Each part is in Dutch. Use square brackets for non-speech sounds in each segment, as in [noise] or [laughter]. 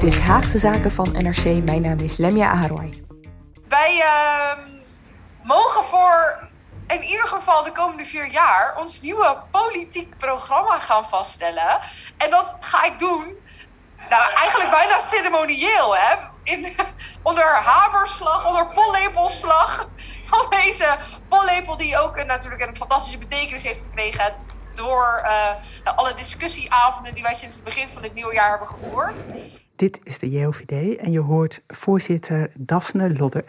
Dit is Haagse Zaken van NRC. Mijn naam is Lemia Aharoy. Wij ehm, mogen voor in ieder geval de komende vier jaar ons nieuwe politiek programma gaan vaststellen. En dat ga ik doen, nou eigenlijk bijna ceremonieel, hè? In, [laughs] onder hamerslag, onder pollepelslag van deze pollepel die ook natuurlijk een fantastische betekenis heeft gekregen door uh, alle discussieavonden die wij sinds het begin van dit nieuwe jaar hebben gevoerd. Dit is de JOVD en je hoort voorzitter Daphne Lodder.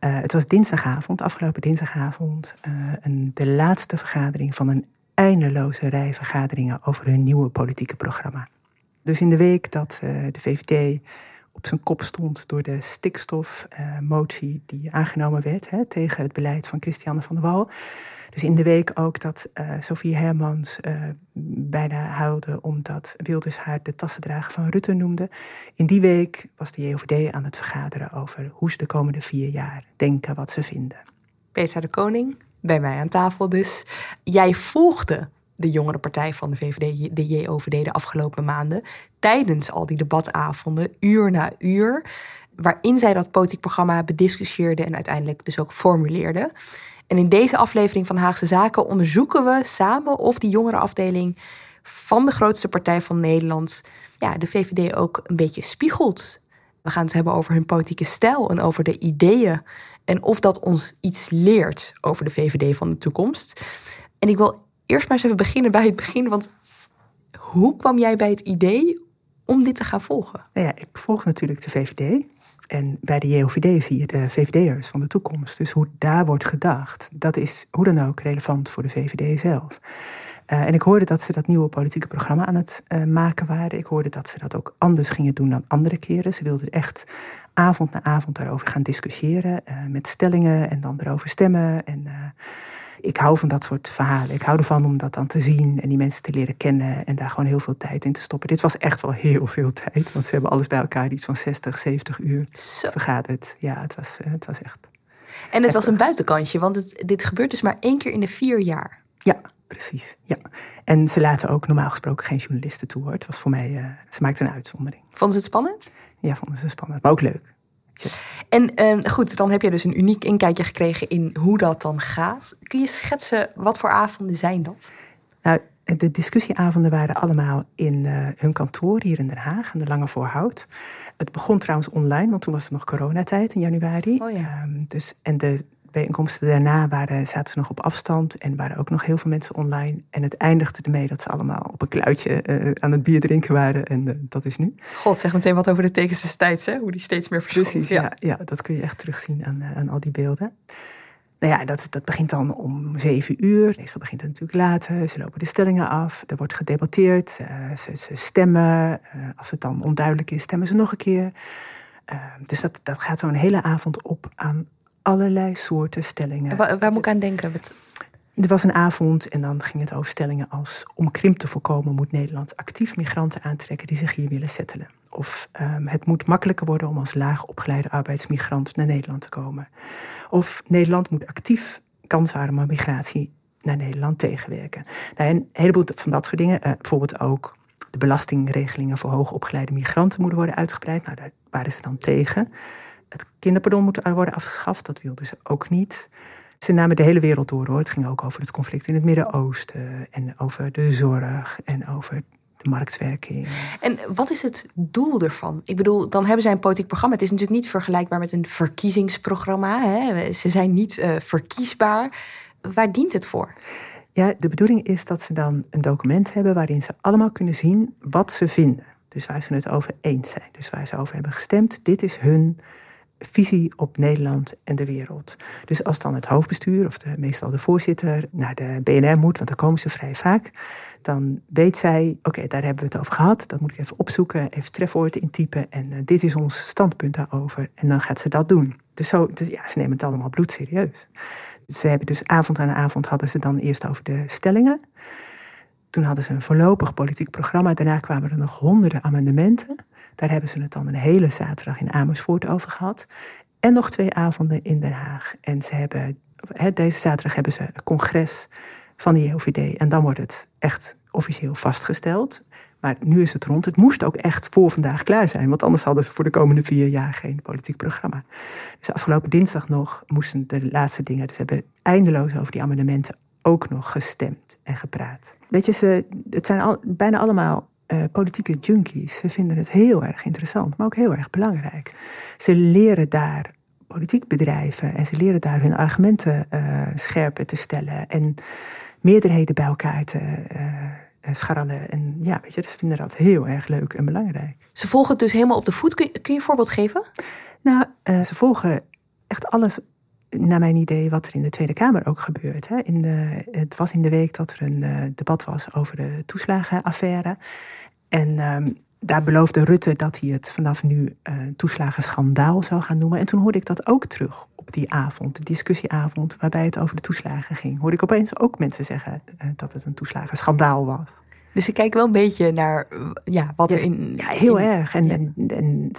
Uh, het was dinsdagavond, afgelopen dinsdagavond, uh, een, de laatste vergadering van een eindeloze rij vergaderingen over hun nieuwe politieke programma. Dus in de week dat uh, de VVD op zijn kop stond door de stikstofmotie die aangenomen werd hè, tegen het beleid van Christiane van der Wal, dus in de week ook dat uh, Sofie Hermans bijna huilde omdat Wilders haar de tassendrager van Rutte noemde. In die week was de JOVD aan het vergaderen over hoe ze de komende vier jaar denken wat ze vinden. Peter de Koning, bij mij aan tafel dus. Jij volgde de jongere partij van de VVD, de JOVD, de afgelopen maanden. Tijdens al die debatavonden, uur na uur. Waarin zij dat politiek programma bediscussieerde en uiteindelijk dus ook formuleerde. En in deze aflevering van Haagse Zaken onderzoeken we samen of die jongerenafdeling van de grootste partij van Nederland ja, de VVD ook een beetje spiegelt. We gaan het hebben over hun politieke stijl en over de ideeën. En of dat ons iets leert over de VVD van de toekomst. En ik wil eerst maar eens even beginnen bij het begin. Want hoe kwam jij bij het idee om dit te gaan volgen? Nou ja, ik volg natuurlijk de VVD. En bij de JOVD zie je de VVD'ers van de toekomst. Dus hoe daar wordt gedacht, dat is hoe dan ook relevant voor de VVD zelf. Uh, en ik hoorde dat ze dat nieuwe politieke programma aan het uh, maken waren. Ik hoorde dat ze dat ook anders gingen doen dan andere keren. Ze wilden echt avond na avond daarover gaan discussiëren. Uh, met stellingen en dan erover stemmen. En ik hou van dat soort verhalen. Ik hou ervan om dat dan te zien en die mensen te leren kennen en daar gewoon heel veel tijd in te stoppen. Dit was echt wel heel veel tijd, want ze hebben alles bij elkaar iets van 60, 70 uur Zo. vergaderd. Ja, het was, het was echt. En het was een buitenkantje, want het, dit gebeurt dus maar één keer in de vier jaar. Ja, precies. Ja. En ze laten ook normaal gesproken geen journalisten toe hoor. Het was voor mij, uh, ze maakten een uitzondering. Vonden ze het spannend? Ja, vonden ze spannend, maar ook leuk. En uh, goed, dan heb je dus een uniek inkijkje gekregen in hoe dat dan gaat. Kun je schetsen wat voor avonden zijn dat? Nou, de discussieavonden waren allemaal in uh, hun kantoor hier in Den Haag, in de Lange Voorhout. Het begon trouwens online, want toen was het nog coronatijd in januari. Oh ja. um, dus, en de bijeenkomsten daarna waren, zaten ze nog op afstand en waren ook nog heel veel mensen online. En het eindigde ermee dat ze allemaal op een kluitje uh, aan het bier drinken waren. En uh, dat is nu. God, zeg meteen wat over de tekens destijds, hè? hoe die steeds meer verschoven. Precies, ja. ja. dat kun je echt terugzien aan, uh, aan al die beelden. Nou ja, dat, dat begint dan om zeven uur. Meestal begint het natuurlijk later. Ze lopen de stellingen af. Er wordt gedebatteerd. Ze, ze, stemmen. als het dan onduidelijk is, stemmen ze nog een keer. dus dat, dat gaat zo een hele avond op aan allerlei soorten stellingen. Waar, waar moet ik aan denken? Er was een avond en dan ging het over stellingen als... om krimp te voorkomen moet Nederland actief migranten aantrekken... die zich hier willen settelen. Of um, het moet makkelijker worden om als laag opgeleide arbeidsmigrant naar Nederland te komen. Of Nederland moet actief kansarme migratie naar Nederland tegenwerken. Nou, een heleboel van dat soort dingen. Uh, bijvoorbeeld ook De belastingregelingen voor hoogopgeleide migranten moeten worden uitgebreid. Nou, daar waren ze dan tegen. Het kinderpardon moet worden afgeschaft, dat wilden ze ook niet. Ze namen de hele wereld door hoor. Het ging ook over het conflict in het Midden-Oosten en over de zorg en over de marktwerking. En wat is het doel ervan? Ik bedoel, dan hebben zij een politiek programma. Het is natuurlijk niet vergelijkbaar met een verkiezingsprogramma. Hè? Ze zijn niet uh, verkiesbaar. Waar dient het voor? Ja, de bedoeling is dat ze dan een document hebben waarin ze allemaal kunnen zien wat ze vinden. Dus waar ze het over eens zijn. Dus waar ze over hebben gestemd. Dit is hun visie op Nederland en de wereld. Dus als dan het hoofdbestuur of de, meestal de voorzitter naar de BNR moet, want daar komen ze vrij vaak, dan weet zij, oké, daar hebben we het over gehad, dat moet ik even opzoeken, even trefwoorden intypen en uh, dit is ons standpunt daarover. En dan gaat ze dat doen. Dus, zo, dus ja, ze nemen het allemaal bloedserieus. Ze hebben dus avond aan avond hadden ze dan eerst over de stellingen. Toen hadden ze een voorlopig politiek programma. Daarna kwamen er nog honderden amendementen. Daar hebben ze het dan een hele zaterdag in Amersfoort over gehad. En nog twee avonden in Den Haag. En ze hebben, deze zaterdag hebben ze een congres van de JOVD. En dan wordt het echt officieel vastgesteld. Maar nu is het rond. Het moest ook echt voor vandaag klaar zijn. Want anders hadden ze voor de komende vier jaar geen politiek programma. Dus afgelopen dinsdag nog moesten de laatste dingen. Dus hebben eindeloos over die amendementen ook nog gestemd en gepraat. Weet je, ze, het zijn al, bijna allemaal uh, politieke junkies. Ze vinden het heel erg interessant, maar ook heel erg belangrijk. Ze leren daar politiek bedrijven en ze leren daar hun argumenten uh, scherper te stellen en meerderheden bij elkaar te uh, scharrelen. En ja, weet je, ze vinden dat heel erg leuk en belangrijk. Ze volgen het dus helemaal op de voet. Kun je, kun je een voorbeeld geven? Nou, ze volgen echt alles naar mijn idee, wat er in de Tweede Kamer ook gebeurt. Hè. In de, het was in de week dat er een uh, debat was over de toeslagenaffaire. En um, daar beloofde Rutte dat hij het vanaf nu uh, toeslagenschandaal zou gaan noemen. En toen hoorde ik dat ook terug op die avond, de discussieavond, waarbij het over de toeslagen ging. Hoorde ik opeens ook mensen zeggen uh, dat het een toeslagenschandaal was. Dus ze kijken wel een beetje naar ja, wat er in. Ja, heel erg. En, ja. en, en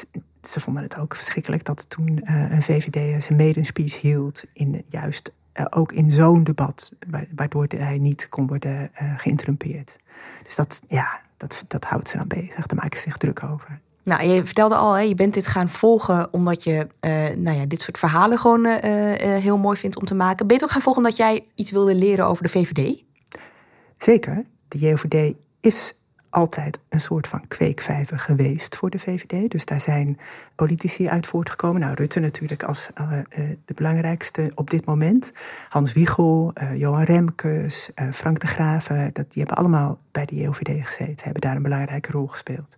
ze vonden het ook verschrikkelijk dat toen uh, een VVD zijn maiden speech hield. In, juist uh, ook in zo'n debat, waardoor hij niet kon worden uh, geïnterrumpeerd. Dus dat, ja, dat, dat houdt ze dan bezig. Daar maken ze zich druk over. Nou, je vertelde al, hè, je bent dit gaan volgen omdat je nou ja, dit soort verhalen gewoon heel mooi vindt om te maken. Ben je het ook gaan volgen omdat jij iets wilde leren over de VVD? Zeker. De JOVD is altijd een soort van kweekvijver geweest voor de VVD. Dus daar zijn politici uit voortgekomen. Nou, Rutte natuurlijk als uh, uh, de belangrijkste op dit moment. Hans Wiegel, uh, Johan Remkes, Frank de Graven. Dat, die hebben allemaal bij de JOVD gezeten. Hebben daar een belangrijke rol gespeeld.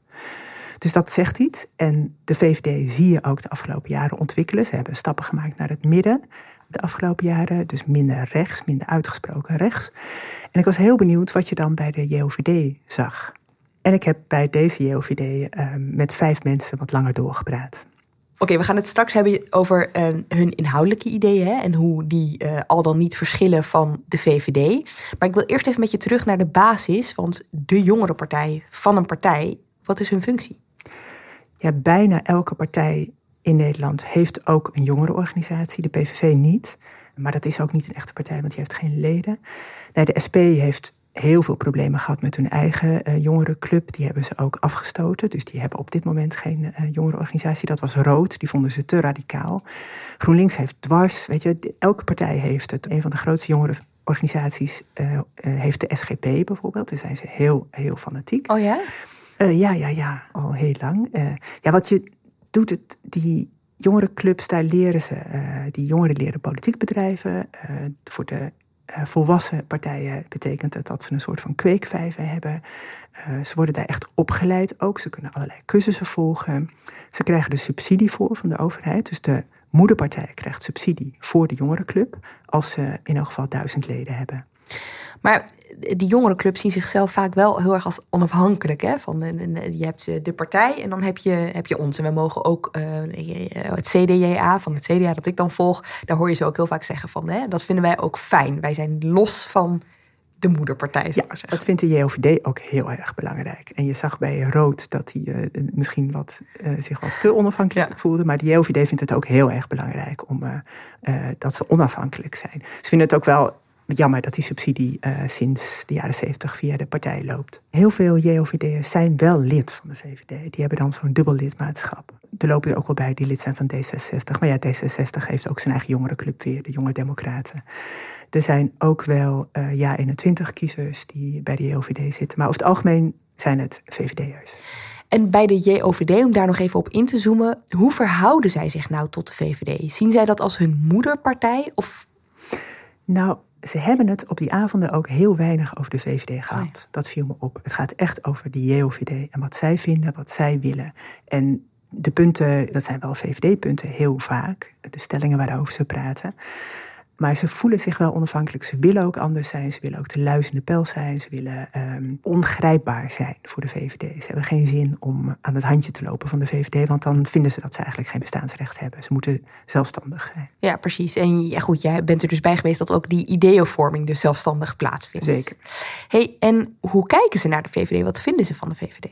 Dus dat zegt iets. En de VVD zie je ook de afgelopen jaren ontwikkelen. Ze hebben stappen gemaakt naar het midden de afgelopen jaren. Dus minder rechts, minder uitgesproken rechts. En ik was heel benieuwd wat je dan bij de JOVD zag. En ik heb bij deze JOVD uh, met vijf mensen wat langer doorgepraat. Oké, we gaan het straks hebben over uh, hun inhoudelijke ideeën hè, en hoe die uh, al dan niet verschillen van de VVD. Maar ik wil eerst even met je terug naar de basis, want de jongere partij van een partij, wat is hun functie? Ja, bijna elke partij in Nederland heeft ook een jongerenorganisatie, de PVV niet. Maar dat is ook niet een echte partij, want die heeft geen leden. Nee, de SP heeft heel veel problemen gehad met hun eigen uh, jongerenclub. Die hebben ze ook afgestoten. Dus die hebben op dit moment geen uh, jongerenorganisatie. Dat was rood. Die vonden ze te radicaal. GroenLinks heeft dwars. Weet je, elke partij heeft het. Een van de grootste jongerenorganisaties uh, heeft de SGP bijvoorbeeld. Daar zijn ze heel, heel fanatiek. Oh ja? ja, ja, ja. Al heel lang. ja, wat je doet het, die jongerenclubs, daar leren ze. die jongeren leren politiek bedrijven. voor de volwassen partijen betekent het dat ze een soort van kweekvijver hebben. Uh, ze worden daar echt opgeleid ook. Ze kunnen allerlei cursussen volgen. Ze krijgen er subsidie voor van de overheid. Dus de moederpartij krijgt subsidie voor de jongerenclub. Als ze in elk geval duizend leden hebben. Maar die jongerenclubs zien zichzelf vaak wel heel erg als onafhankelijk. Hè? Van, je hebt de partij en dan heb je, heb je ons. En we mogen ook uh, het CDJA, van het CDA dat ik dan volg, daar hoor je ze ook heel vaak zeggen van, hè, dat vinden wij ook fijn. Wij zijn los van de moederpartij. Ja, dat vindt de JOVD ook heel erg belangrijk. En je zag bij Rood dat hij uh, misschien wat, uh, zich wat te onafhankelijk ja. voelde. Maar de JOVD vindt het ook heel erg belangrijk om, uh, dat ze onafhankelijk zijn. Ze vinden het ook wel jammer dat die subsidie uh, sinds de jaren 70 via de partij loopt. Heel veel JOVD'ers zijn wel lid van de VVD. Die hebben dan zo'n dubbel lidmaatschap. Er lopen er ook wel bij die lid zijn van D66. Maar ja, D66 heeft ook zijn eigen jongerenclub weer, de Jonge Democraten. Er zijn ook wel uh, ja 21 kiezers die bij de JOVD zitten. Maar over het algemeen zijn het VVD'ers. En bij de JOVD, om daar nog even op in te zoomen, hoe verhouden zij zich nou tot de VVD? Zien zij dat als hun moederpartij? Of... Nou, ze hebben het op die avonden ook heel weinig over de VVD gehad. Oh dat viel me op. Het gaat echt over de JOVD en wat zij vinden, wat zij willen. En de punten, dat zijn wel VVD-punten heel vaak, de stellingen waarover ze praten. Maar ze voelen zich wel onafhankelijk. Ze willen ook anders zijn. Ze willen ook de luizende pijl zijn. Ze willen um, ongrijpbaar zijn voor de VVD. Ze hebben geen zin om aan het handje te lopen van de VVD. Want dan vinden ze dat ze eigenlijk geen bestaansrecht hebben. Ze moeten zelfstandig zijn. Ja, precies. En ja, goed, jij bent er dus bij geweest dat ook die ideeënvorming dus zelfstandig plaatsvindt. Zeker. Hey, en hoe kijken ze naar de VVD? Wat vinden ze van de VVD?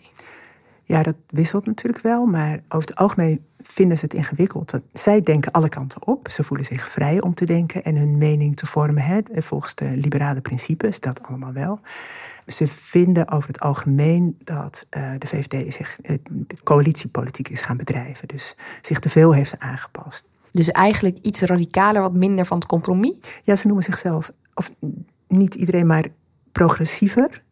Ja, dat wisselt natuurlijk wel, maar over het algemeen vinden ze het ingewikkeld. Zij denken alle kanten op. Ze voelen zich vrij om te denken en hun mening te vormen. Hè, volgens de liberale principes, dat allemaal wel. Ze vinden over het algemeen dat uh, de VVD zich uh, de coalitiepolitiek is gaan bedrijven. Dus zich te veel heeft aangepast. Dus eigenlijk iets radicaler, wat minder van het compromis? Ja, ze noemen zichzelf, of niet iedereen, maar progressiever.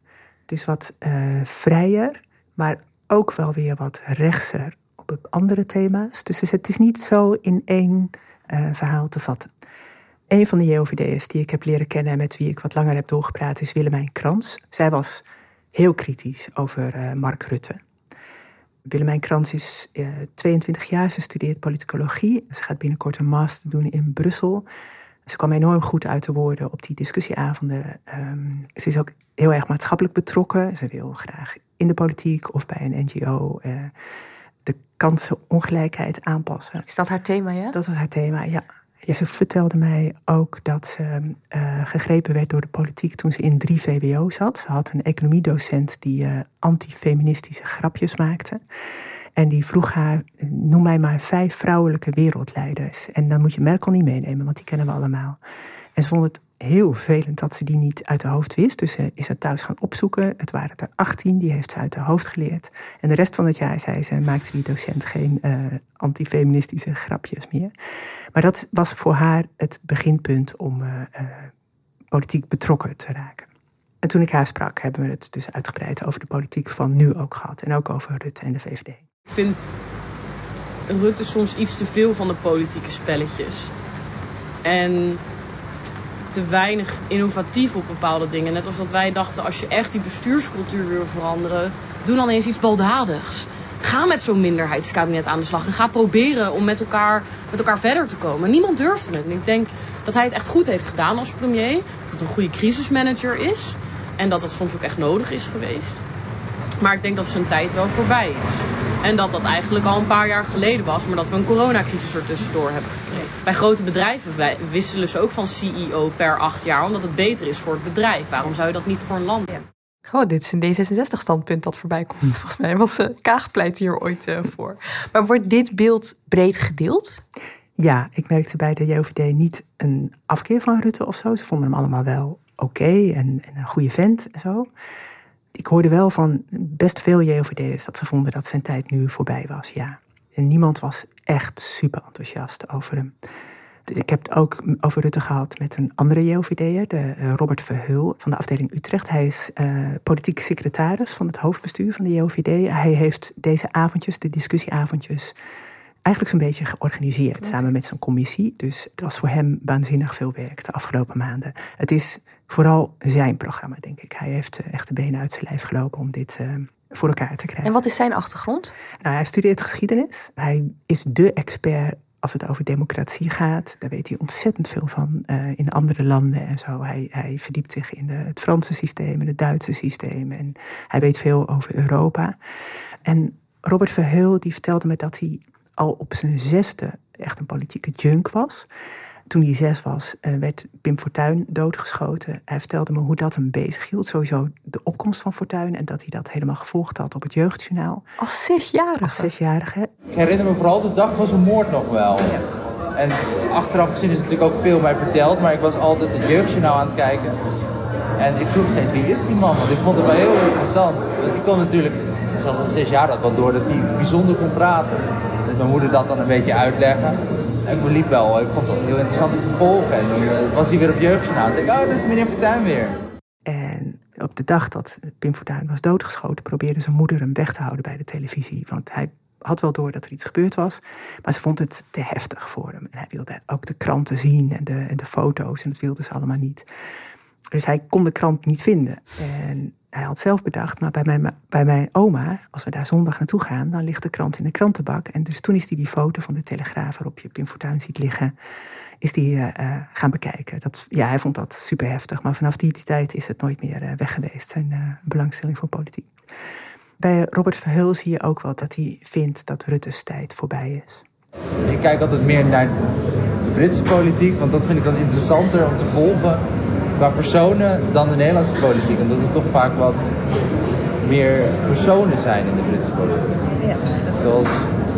Dus wat uh, vrijer, maar ook wel weer wat rechtser op andere thema's. Dus het is niet zo in één uh, verhaal te vatten. Een van de JOVD'ers die ik heb leren kennen en met wie ik wat langer heb doorgepraat is Willemijn Krans. Zij was heel kritisch over uh, Mark Rutte. Willemijn Krans is uh, 22 jaar, ze studeert politicologie. Ze gaat binnenkort een master doen in Brussel. Ze kwam enorm goed uit de woorden op die discussieavonden. Um, ze is ook heel erg maatschappelijk betrokken. Ze wil graag in de politiek of bij een NGO uh, de kansenongelijkheid aanpassen. Is dat haar thema, ja? Dat was haar thema, ja. ja ze vertelde mij ook dat ze uh, gegrepen werd door de politiek toen ze in drie VWO zat. Ze had een economiedocent die uh, antifeministische grapjes maakte. En die vroeg haar, noem mij maar vijf vrouwelijke wereldleiders. En dan moet je Merkel niet meenemen, want die kennen we allemaal. En ze vond het heel vervelend dat ze die niet uit de hoofd wist. Dus ze is het thuis gaan opzoeken. Het waren er 18, die heeft ze uit de hoofd geleerd. En de rest van het jaar, zei ze, maakte die docent geen uh, antifeministische grapjes meer. Maar dat was voor haar het beginpunt om uh, uh, politiek betrokken te raken. En toen ik haar sprak, hebben we het dus uitgebreid over de politiek van nu ook gehad. En ook over Rutte en de VVD. Ik vind Rutte soms iets te veel van de politieke spelletjes. En te weinig innovatief op bepaalde dingen. Net als dat wij dachten, als je echt die bestuurscultuur wil veranderen, doe dan eens iets baldadigs. Ga met zo'n minderheidskabinet aan de slag en ga proberen om met elkaar, met elkaar verder te komen. Niemand durfde het. En ik denk dat hij het echt goed heeft gedaan als premier. Dat het een goede crisismanager is. En dat dat soms ook echt nodig is geweest. Maar ik denk dat zijn tijd wel voorbij is. En dat dat eigenlijk al een paar jaar geleden was, maar dat we een coronacrisis er tussendoor hebben gekregen. Bij grote bedrijven wisselen ze ook van CEO per acht jaar, omdat het beter is voor het bedrijf. Waarom zou je dat niet voor een land hebben? Oh, dit is een D66-standpunt dat voorbij komt. Volgens mij was uh, Kaag hier ooit uh, voor. Maar wordt dit beeld breed gedeeld? Ja, ik merkte bij de JOVD niet een afkeer van Rutte of zo. Ze vonden hem allemaal wel oké okay en, en, een goede vent en zo ik hoorde wel van best veel JOVD'ers dat ze vonden dat zijn tijd nu voorbij was, ja. En niemand was echt super enthousiast over hem. Dus ik heb het ook over Rutte gehad met een andere JOVD'er, de uh, Robert Verheul van de afdeling Utrecht. Hij is uh, politiek secretaris van het hoofdbestuur van de JOVD. Hij heeft deze avondjes, de discussieavondjes, eigenlijk zo'n beetje georganiseerd samen met zijn commissie. Dus het was voor hem waanzinnig veel werk de afgelopen maanden. Het is vooral zijn programma, denk ik. Hij heeft eh, echt de benen uit zijn lijf gelopen om dit uh, voor elkaar te krijgen. En wat is zijn achtergrond? Nou, hij studeert geschiedenis. Hij is de expert als het over democratie gaat. Daar weet hij ontzettend veel van uh, in andere landen en zo. Hij, hij verdiept zich in de, het Franse systeem en het Duitse systeem. En hij weet veel over Europa. En Robert Verheul die vertelde me dat hij al op zijn zesde echt een politieke junk was. Toen hij zes was, eh, werd Pim Fortuyn doodgeschoten. Hij vertelde me hoe dat hem bezig hield. Sowieso de opkomst van Fortuyn en dat hij dat helemaal gevolgd had op het jeugdjournaal. Als zesjarige? Als zesjarige. Ik herinner me vooral de dag van zijn moord nog wel. Ja. En achteraf gezien is natuurlijk ook veel mij verteld, maar ik was altijd het jeugdjournaal aan het kijken. En ik vroeg steeds, wie is die man? Want ik vond het wel heel interessant. Want die kon natuurlijk, zelfs al zes jaar dat wel door, dat hij bijzonder kon praten. Mijn moeder dat dan een beetje uitleggen. En ik beliep wel, ik vond dat heel interessant om te volgen. En nu uh, was hij weer op jeugdjournaal. Zei ik, oh, dat is meneer Fortuyn weer. En op de dag dat Pim Fortuyn was doodgeschoten, probeerde zijn moeder hem weg te houden bij de televisie. Want hij had wel door dat er iets gebeurd was, maar ze vond het te heftig voor hem. En hij wilde ook de kranten zien en de, en de foto's, en dat wilde ze allemaal niet. Dus hij kon de krant niet vinden. En hij had zelf bedacht, maar bij mijn, bij mijn oma, als we daar zondag naartoe gaan, dan ligt de krant in de krantenbak. En dus toen is hij die foto van de Telegraaf waarop je Pim Fortuyn ziet liggen, is die uh, gaan bekijken. Dat, ja, hij vond dat super heftig. Maar vanaf die tijd is het nooit meer uh, weg geweest, zijn belangstelling voor politiek. Bij Robert Verheul zie je ook wel dat hij vindt dat Rutte's tijd voorbij is. Ik kijk altijd meer naar de Britse politiek, want dat vind ik dan interessanter om te volgen qua personen dan de Nederlandse politiek. Omdat er toch vaak wat meer personen zijn in de Britse politiek. Ja. Zoals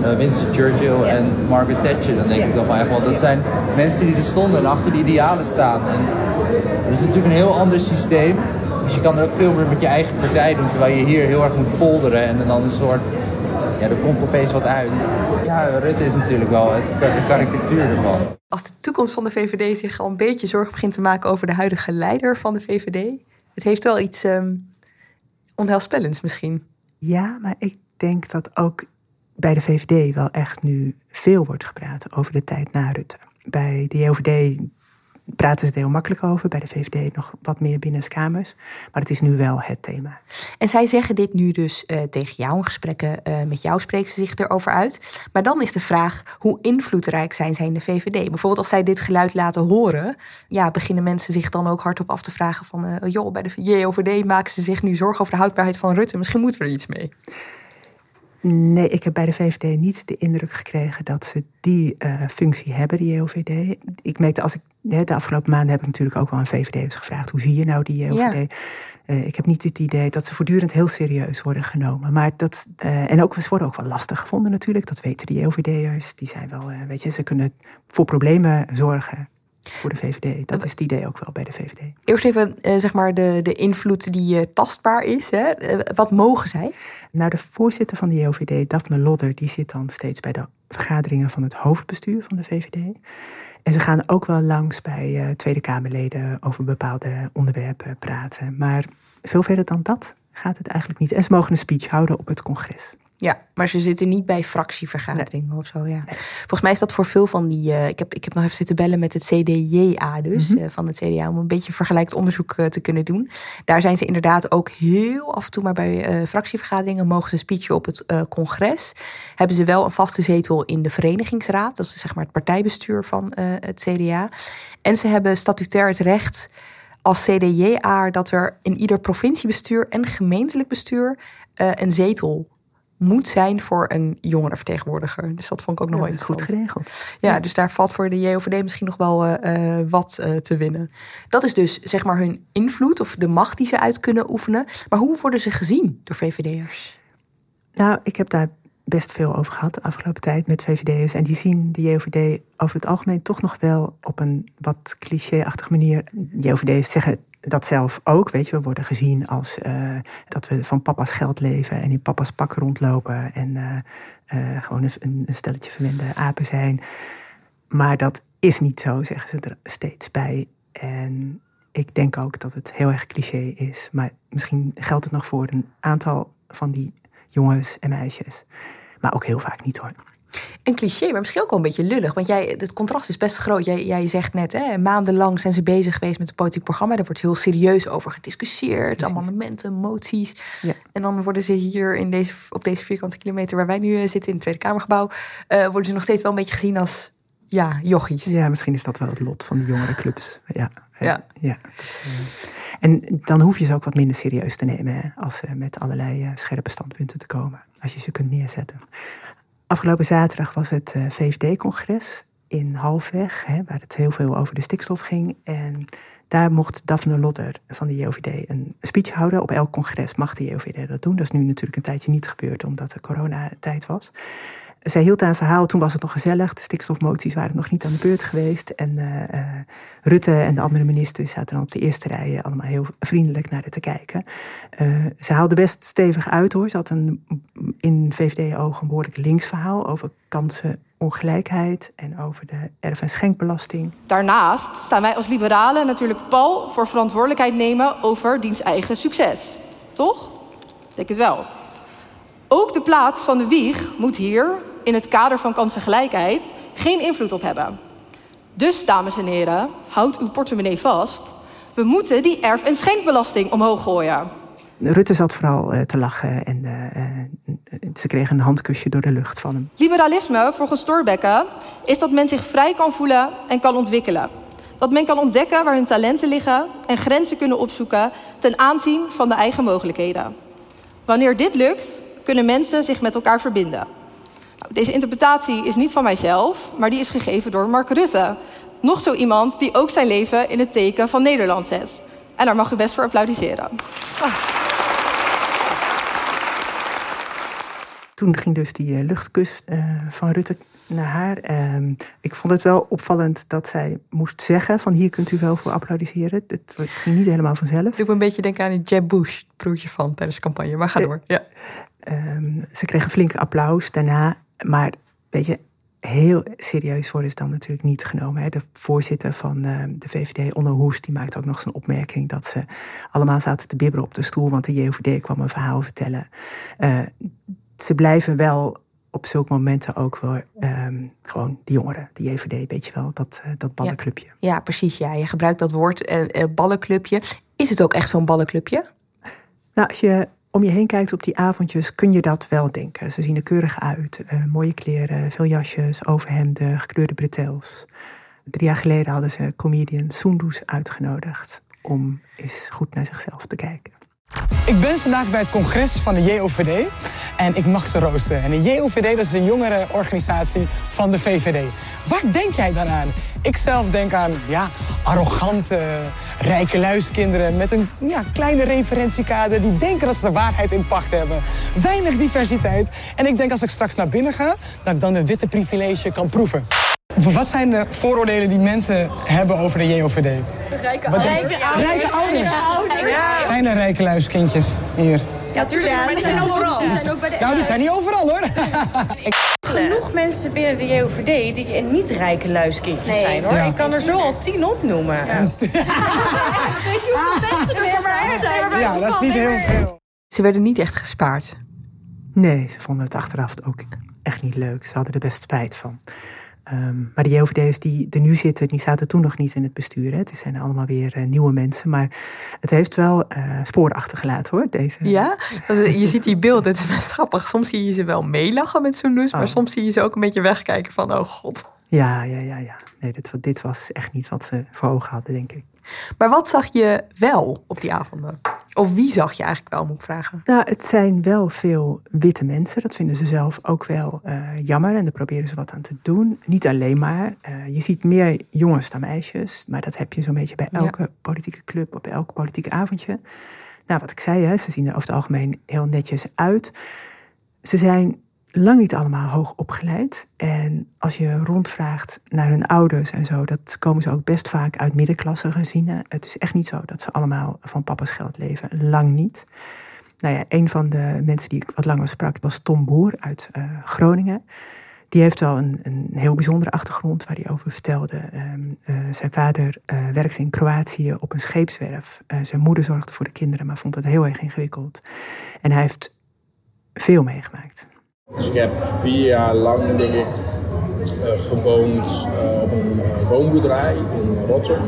uh, Winston Churchill en Margaret Thatcher. Dan denk ik dan wel echt wel, dat zijn mensen die er stonden en achter de idealen staan. En het is natuurlijk een heel ander systeem. Dus je kan er ook veel meer met je eigen partij doen. Terwijl je hier heel erg moet polderen en dan een soort... Ja, er komt opeens wat uit. Ja, Rutte is natuurlijk wel het, de karikatuur ervan. Als de toekomst van de VVD zich al een beetje zorgen begint te maken over de huidige leider van de VVD. Het heeft wel iets um, onheilspellends misschien. Ja, maar ik denk dat ook bij de VVD wel echt nu veel wordt gepraat over de tijd na Rutte. Bij de JOVD praten ze het heel makkelijk over. Bij de VVD nog wat meer binnenskamers. Maar het is nu wel het thema. En zij zeggen dit nu dus uh, tegen jou in gesprekken. Uh, met jou spreken ze zich erover uit. Maar dan is de vraag, hoe invloedrijk zijn zij in de VVD? Bijvoorbeeld als zij dit geluid laten horen... Ja, beginnen mensen zich dan ook hardop af te vragen van... Uh, joh, bij de JOVD maken ze zich nu zorgen over de houdbaarheid van Rutte. Misschien moeten we er iets mee. Nee, ik heb bij de VVD niet de indruk gekregen dat ze die uh, functie hebben, die JOVD. Ik merkte als ik de afgelopen maanden heb ik natuurlijk ook wel een VVD'ers gevraagd: hoe zie je nou die JOVD? Ja. Uh, ik heb niet het idee dat ze voortdurend heel serieus worden genomen. Maar dat, uh, en ook, ze worden ook wel lastig gevonden natuurlijk. Dat weten die JOVD'ers. Die zijn wel, weet je, ze kunnen voor problemen zorgen voor de VVD. Dat is het idee ook wel bij de VVD. Eerst even uh, zeg maar de, de invloed die uh, tastbaar is. Hè. Uh, wat mogen zij? Nou, de voorzitter van de JOVD, Daphne Lodder, die zit dan steeds bij de vergaderingen van het hoofdbestuur van de VVD. En ze gaan ook wel langs bij Tweede Kamerleden over bepaalde onderwerpen praten. Maar veel verder dan dat gaat het eigenlijk niet. En ze mogen een speech houden op het congres. Ja, maar ze zitten niet bij fractievergaderingen of zo. Ja. Volgens mij is dat voor veel van die. Uh, ik, heb, ik heb nog even zitten bellen met het CDJA, dus mm -hmm. uh, van het CDA, om een beetje vergelijkend onderzoek uh, te kunnen doen. Daar zijn ze inderdaad ook heel af en toe, maar bij fractievergaderingen mogen ze speechen op het congres. Hebben ze wel een vaste zetel in de verenigingsraad, dat is zeg maar het partijbestuur van het CDA. En ze hebben statutair het recht als CDJA dat er in ieder provinciebestuur en gemeentelijk bestuur een zetel moet zijn voor een jongerenvertegenwoordiger. Dus dat vond ik ook nog ja, wel goed geregeld. Ja, ja, dus daar valt voor de JOVD misschien nog wel uh, wat uh, te winnen. Dat is dus zeg maar hun invloed of de macht die ze uit kunnen oefenen. Maar hoe worden ze gezien door VVD'ers? Nou, ik heb daar best veel over gehad de afgelopen tijd met VVD'ers. En die zien de JOVD over het algemeen toch nog wel op een wat cliché-achtige manier. JOVD'ers zeggen dat zelf ook. Weet je, we worden gezien als uh, dat we van papa's geld leven en in papa's pak rondlopen en uh, uh, gewoon een, een, stelletje verwende apen zijn. Maar dat is niet zo, zeggen ze er steeds bij. En ik denk ook dat het heel erg cliché is. Maar misschien geldt het nog voor een aantal van die jongens en meisjes. Maar ook heel vaak niet hoor. Een cliché, maar misschien ook wel een beetje lullig. Want jij, het contrast is best groot. Jij, jij zegt net, hè, maandenlang zijn ze bezig geweest met het politiek programma. Daar wordt heel serieus over gediscussieerd. Precies. Amendementen, moties. Ja. En dan worden ze hier in deze, op deze vierkante kilometer waar wij nu eh, zitten, in het Tweede Kamergebouw, uh, worden ze nog steeds wel een beetje gezien als ja, jochies. Ja, misschien is dat wel het lot van die jongere clubs. Ja. Ja. ja dat, uh... En dan hoef je ze ook wat minder serieus te nemen hè, als ze met allerlei scherpe standpunten te komen. Als je ze kunt neerzetten. Afgelopen zaterdag was het uh, VVD-congres in Halfweg, hè, waar het heel veel over de stikstof ging. En daar mocht Daphne Lodder van de JOVD een speech houden. Op elk congres mag de JOVD dat doen. Dat is nu natuurlijk een tijdje niet gebeurd, omdat de coronatijd was. Zij hield een verhaal. Toen was het nog gezellig. De stikstofmoties waren nog niet aan de beurt geweest. En uh, Rutte en de andere ministers zaten dan op de eerste rij allemaal heel vriendelijk naar haar te kijken. Uh, ze haalde best stevig uit hoor. Ze had een, in VVD-ogen een behoorlijk links verhaal over kansenongelijkheid en over de erf- en schenkbelasting. Daarnaast staan wij als liberalen natuurlijk pal voor verantwoordelijkheid nemen over diens eigen succes. Toch? Denk het wel. Ook de plaats van de wieg moet hier, in het kader van kansengelijkheid, geen invloed op hebben. Dus, dames en heren, houd uw portemonnee vast. We moeten die erf- en schenkbelasting omhoog gooien. Rutte zat vooral uh, te lachen en uh, ze kreeg een handkusje door de lucht van hem. Liberalisme, volgens Thorbecke, is dat men zich vrij kan voelen en kan ontwikkelen. Dat men kan ontdekken waar hun talenten liggen en grenzen kunnen opzoeken ten aanzien van de eigen mogelijkheden. Wanneer dit lukt, kunnen mensen zich met elkaar verbinden. Deze interpretatie is niet van mijzelf, maar die is gegeven door Mark Rutte. Nog zo iemand die ook zijn leven in het teken van Nederland zet. En daar mag u best voor applaudisseren. Toen ging dus die luchtkus uh, van Rutte naar haar. Uh, ik vond het wel opvallend dat zij moest zeggen van hier kunt u wel voor applaudisseren. Het ging niet helemaal vanzelf. Doe me een beetje denken aan Jeb Bush, het broertje van tijdens de campagne. Maar ga door. Ja. Um, ze kregen flink applaus daarna. Maar weet je, heel serieus worden ze dan natuurlijk niet genomen. Hè. De voorzitter van uh, de VVD, Onno Hoest, die maakte ook nog zo'n opmerking... dat ze allemaal zaten te bibberen op de stoel... want de JOVD kwam een verhaal vertellen. Uh, ze blijven wel op zulke momenten ook wel um, gewoon de jongeren, de JVD, weet je wel, dat, uh, dat ballenclubje. Ja, ja, precies. Ja. Je gebruikt dat woord uh, ballenclubje. Is het ook echt zo'n ballenclubje? Nou, als je om je heen kijkt op die avondjes, kun je dat wel denken. Ze zien er keurig uit. mooie kleren, veel jasjes, overhemden, gekleurde bretels. Drie jaar geleden hadden ze comedian Soendoes uitgenodigd om eens goed naar zichzelf te kijken. Ik ben vandaag bij het congres van de JOVD en ik mag ze roosten. En de JOVD dat is een jongerenorganisatie van de VVD. Waar denk jij dan aan? Ik zelf denk aan ja, arrogante, rijke luiskinderen met een ja, kleine referentiekader die denken dat ze de waarheid in pacht hebben. Weinig diversiteit. En ik denk als ik straks naar binnen ga, dat ik dan de witte privilege kan proeven. Wat zijn de vooroordelen die mensen hebben over de JOVD? Rijke, Wat rijke, denk- ouders. Rijke ouders. Ja. Zijn er rijke luiskindjes hier? Ja, tuurlijk. maar die zijn overal. Die zijn ook bij de Nou, die zijn niet overal hoor. [laughs] Genoeg mensen binnen de JOVD die niet rijke luiskindjes Nee. zijn hoor. Ja. Ik kan er zo al tien opnoemen. [laughs] Weet je hoeveel [laughs] mensen er zijn? Ja, dat is niet heel veel. Ze werden niet echt gespaard. Nee, ze vonden het achteraf ook echt niet leuk. Ze hadden er best spijt van. Ehm, maar de JOVD'ers die er nu zitten, die zaten toen nog niet in het bestuur. Hè. Het zijn allemaal weer eh, nieuwe mensen. Maar het heeft wel eh, sporen achtergelaten hoor, deze. Ja? Eh, Je ziet die beelden, het is best grappig. Soms zie je ze wel meelachen met zo'n lus, maar Oh. soms zie je ze ook een beetje wegkijken van, oh god. Ja, ja, ja, ja. Nee, dit, dit was echt niet wat ze voor ogen hadden, denk ik. Maar wat zag je wel op die avonden? Of wie zag je eigenlijk wel, moet ik vragen? Nou, het zijn wel veel witte mensen. Dat vinden ze zelf ook wel eh, jammer. En daar proberen ze wat aan te doen. Niet alleen maar. Eh, je ziet meer jongens dan meisjes. Maar dat heb je zo'n beetje bij Ja. elke politieke club. Bij elk politieke avondje. Nou, wat ik zei, hè, ze zien er over het algemeen heel netjes uit. Ze zijn lang niet allemaal hoog opgeleid. En als je rondvraagt naar hun ouders en zo, dat komen ze ook best vaak uit middenklasse gezinnen. Het is echt niet zo dat ze allemaal van papa's geld leven. Lang niet. Nou ja, een van de mensen die ik wat langer sprak was Tom Boer uit eh, Groningen. Die heeft wel een, een heel bijzondere achtergrond waar hij over vertelde. Ehm, eh, zijn vader eh, werkte in Kroatië op een scheepswerf. Zijn moeder zorgde voor de kinderen, maar vond het heel erg ingewikkeld. En hij heeft veel meegemaakt. Dus ik heb vier jaar lang, denk ik, eh, gewoond eh, op een eh, woonboerderij in Rotterdam.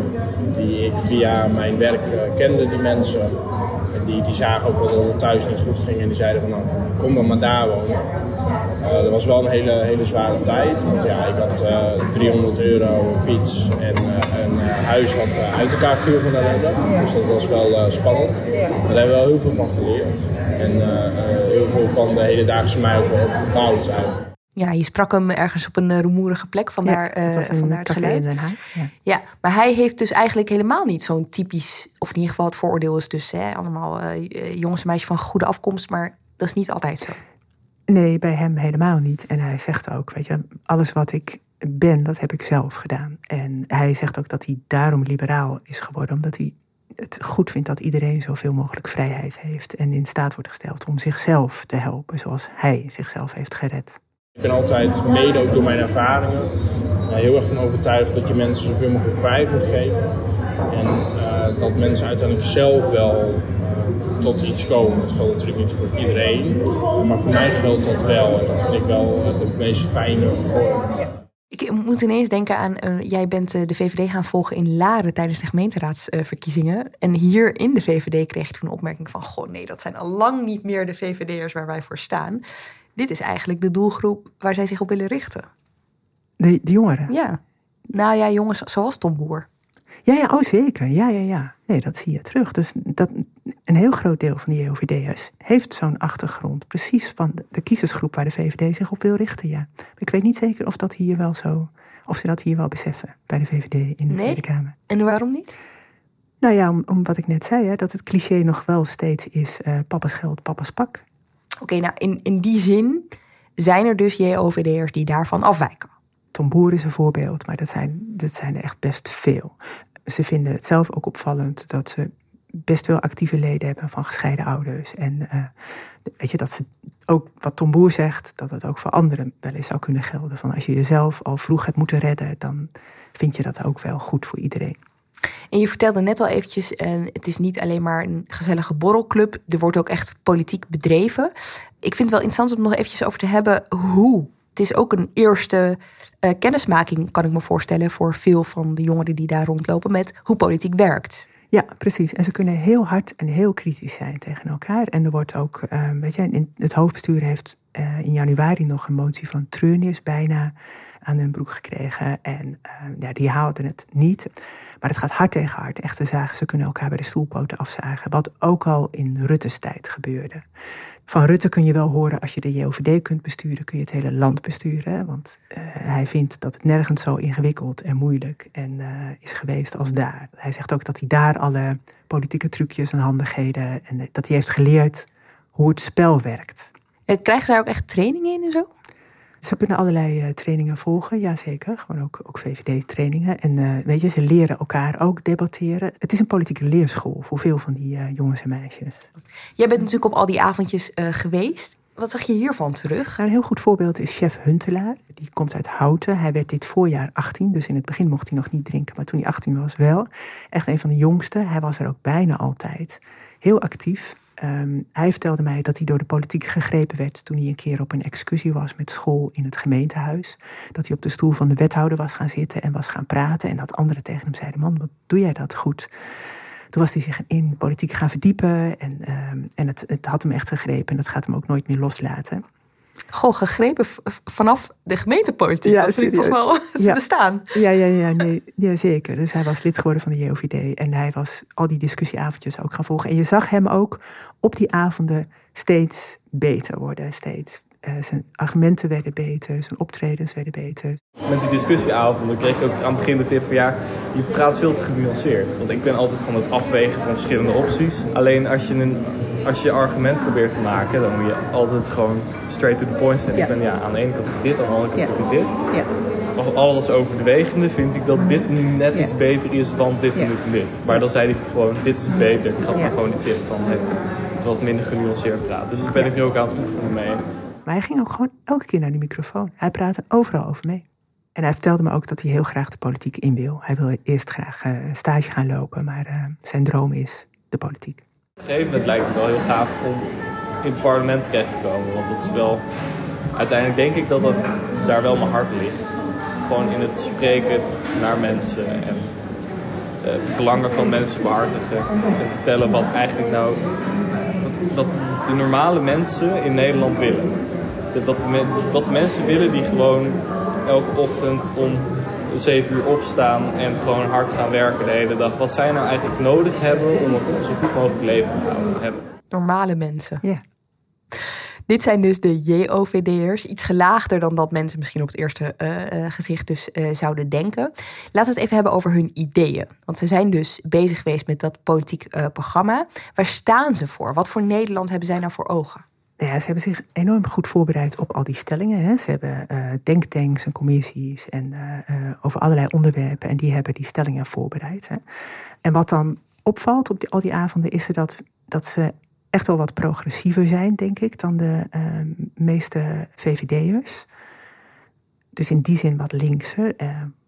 Die ik via mijn werk kende, die mensen. En die, die zagen ook dat het thuis niet goed ging en die zeiden van nou, kom dan maar daar wonen. Eh, dat was wel een hele, hele zware tijd. Want ja, ik had eh, 300 euro, fiets en een huis wat uit elkaar viel van ellende. Dus dat was wel spannend. Maar daar hebben we wel heel veel van geleerd. En eh, eh, heel veel van de hedendaagse mij ook wel. Ja, je sprak hem ergens op een eh, rumoerige plek, vandaar, ja, het was eh, een vandaar het in. Den Haag. Ja. Ja, maar hij heeft dus eigenlijk helemaal niet zo'n typisch, of in ieder geval het vooroordeel is dus hè, allemaal eh, jongens en meisjes van goede afkomst, maar dat is niet altijd zo. Nee, bij hem helemaal niet. En hij zegt ook, weet je, alles wat ik ben, dat heb ik zelf gedaan. En hij zegt ook dat hij daarom liberaal is geworden, omdat hij het goed vindt dat iedereen zoveel mogelijk vrijheid heeft en in staat wordt gesteld om zichzelf te helpen, zoals hij zichzelf heeft gered. Ik ben altijd, mede ook door mijn ervaringen, heel erg van overtuigd dat je mensen zoveel mogelijk vrijheid moet geven. En uh, dat mensen uiteindelijk zelf wel uh, tot iets komen. Dat geldt natuurlijk niet voor iedereen, maar voor mij geldt dat wel. En dat vind ik wel de meest fijne vorm. Ik moet ineens denken aan, uh, jij bent de VVD gaan volgen in Laren tijdens de gemeenteraadsverkiezingen. en hier in de VVD kreeg je toen een opmerking van, goh nee, dat zijn al lang niet meer de VVD'ers waar wij voor staan. Dit is eigenlijk de doelgroep waar zij zich op willen richten. De, de jongeren? Ja. Nou ja, jongens zoals Tom Boer. Ja, ja, oh zeker. Ja, ja, ja. Nee, dat zie je terug. Dus dat, een heel groot deel van die JOVD'ers heeft zo'n achtergrond. Precies van de, kiezersgroep waar de VVD zich op wil richten, ja. Ik weet niet zeker of dat hier wel zo... of ze dat hier wel beseffen bij de VVD in de nee? Tweede Kamer. En waarom niet? Nou ja, om, om wat ik net zei, hè, dat het cliché nog wel steeds is... Uh, papa's geld, papa's pak. Oké, okay, nou in, in die zin zijn er dus JOVD'ers die daarvan afwijken. Tom Boer is een voorbeeld, maar dat zijn, dat zijn er echt best veel. Ze vinden het zelf ook opvallend dat ze best wel actieve leden hebben van gescheiden ouders. En uh, weet je, dat ze ook wat Tom Boer zegt, dat het ook voor anderen wel eens zou kunnen gelden. Van als je jezelf al vroeg hebt moeten redden, dan vind je dat ook wel goed voor iedereen. En je vertelde net al eventjes, uh, het is niet alleen maar een gezellige borrelclub. Er wordt ook echt politiek bedreven. Ik vind het wel interessant om nog eventjes over te hebben hoe. Het is ook een eerste uh, kennismaking, kan ik me voorstellen, voor veel van de jongeren die daar rondlopen met hoe politiek werkt. Ja, precies. En ze kunnen heel hard en heel kritisch zijn tegen elkaar. En er wordt ook, uh, weet je, het hoofdbestuur heeft uh, in januari nog een motie van treurnis bijna aan hun broek gekregen. En ja, die haalden het niet. Maar het gaat hard tegen hard. Echte zagen, ze kunnen elkaar bij de stoelpoten afzagen. Wat ook al in Rutte's tijd gebeurde. Van Rutte kun je wel horen, als je de JOVD kunt besturen, kun je het hele land besturen. Want uh, hij vindt dat het nergens zo ingewikkeld en moeilijk en, uh, is geweest als daar. Hij zegt ook dat hij daar alle politieke trucjes en handigheden en dat hij heeft geleerd hoe het spel werkt. Krijgen zij ook echt trainingen in en zo? Ze kunnen allerlei uh, trainingen volgen, ja zeker. Gewoon ook, ook VVD-trainingen. En uh, weet je, ze leren elkaar ook debatteren. Het is een politieke leerschool voor veel van die uh, jongens en meisjes. Jij bent natuurlijk op al die avondjes geweest. Wat zag je hiervan terug? Nou, een heel goed voorbeeld is chef Huntelaar. Die komt uit Houten. Hij werd dit voorjaar 18, dus in het begin mocht hij nog niet drinken. Maar toen hij 18 was wel. Echt een van de jongsten. Hij was er ook bijna altijd. Heel actief. Um, hij vertelde mij dat hij door de politiek gegrepen werd toen hij een keer op een excursie was met school in het gemeentehuis. Dat hij op de stoel van de wethouder was gaan zitten en was gaan praten. En dat anderen tegen hem zeiden: Man, wat doe jij dat goed? Toen was hij zich in politiek gaan verdiepen en, um, en het, het had hem echt gegrepen en dat gaat hem ook nooit meer loslaten. Goh, gegrepen vanaf de gemeentepolitiek. Ja, dat vind ik toch wel [laughs] ja. bestaan. Ja, ja, ja, nee, ja, zeker. Dus hij was lid geworden van de JOVD. En hij was al die discussieavondjes ook gaan volgen. En je zag hem ook op die avonden steeds beter worden. Steeds. Uh, zijn argumenten werden beter, zijn optredens werden beter. Met die discussieavonden kreeg ik ook aan het begin de tip van ja, je praat veel te genuanceerd. Want ik ben altijd van het afwegen van verschillende opties. Alleen als je een als je argument probeert te maken, dan moet je altijd gewoon straight to the point zijn. Ja. Ik ben ja, aan de ene kant heb ik dit, aan de andere kant ja. heb ik dit. Ja. Als alles overwegende vind ik dat dit nu net iets beter is, want dit en dit en dit. Maar dan zei hij gewoon, dit is beter. Ik gaf gewoon de tip van hey, wat minder genuanceerd praten. Dus daar ben ik nu ook aan het oefenen mee. Maar hij ging ook gewoon elke keer naar die microfoon. Hij praatte overal over mee. En hij vertelde me ook dat hij heel graag de politiek in wil. Hij wil eerst graag uh, stage gaan lopen, maar uh, zijn droom is de politiek. Op een gegeven moment lijkt het wel heel gaaf om in het parlement terecht te komen. Want dat is wel. Uiteindelijk denk ik dat, dat daar wel mijn hart ligt. Gewoon in het spreken naar mensen en uh, belangen van mensen behartigen. En vertellen wat eigenlijk nou. wat de normale mensen in Nederland willen. Wat de, wat de mensen willen die gewoon elke ochtend om 7 uur opstaan en gewoon hard gaan werken de hele dag. Wat zij nou eigenlijk nodig hebben om een zo goed mogelijk leven te houden hebben. Normale mensen. Ja. Dit zijn dus de JOVD'ers. Iets gelaagder dan dat mensen misschien op het eerste uh, gezicht dus uh, zouden denken. Laten we het even hebben over hun ideeën. Want ze zijn dus bezig geweest met dat politiek programma. Waar staan ze voor? Wat voor Nederland hebben zij nou voor ogen? Ja, ze hebben zich enorm goed voorbereid op al die stellingen. Hè. Ze hebben uh, denktanks en commissies en, uh, over allerlei onderwerpen. En die hebben die stellingen voorbereid. Hè. En wat dan opvalt op die, al die avonden is dat, dat ze echt wel wat progressiever zijn, denk ik, dan de uh, meeste VVD'ers. Dus in die zin wat linkser,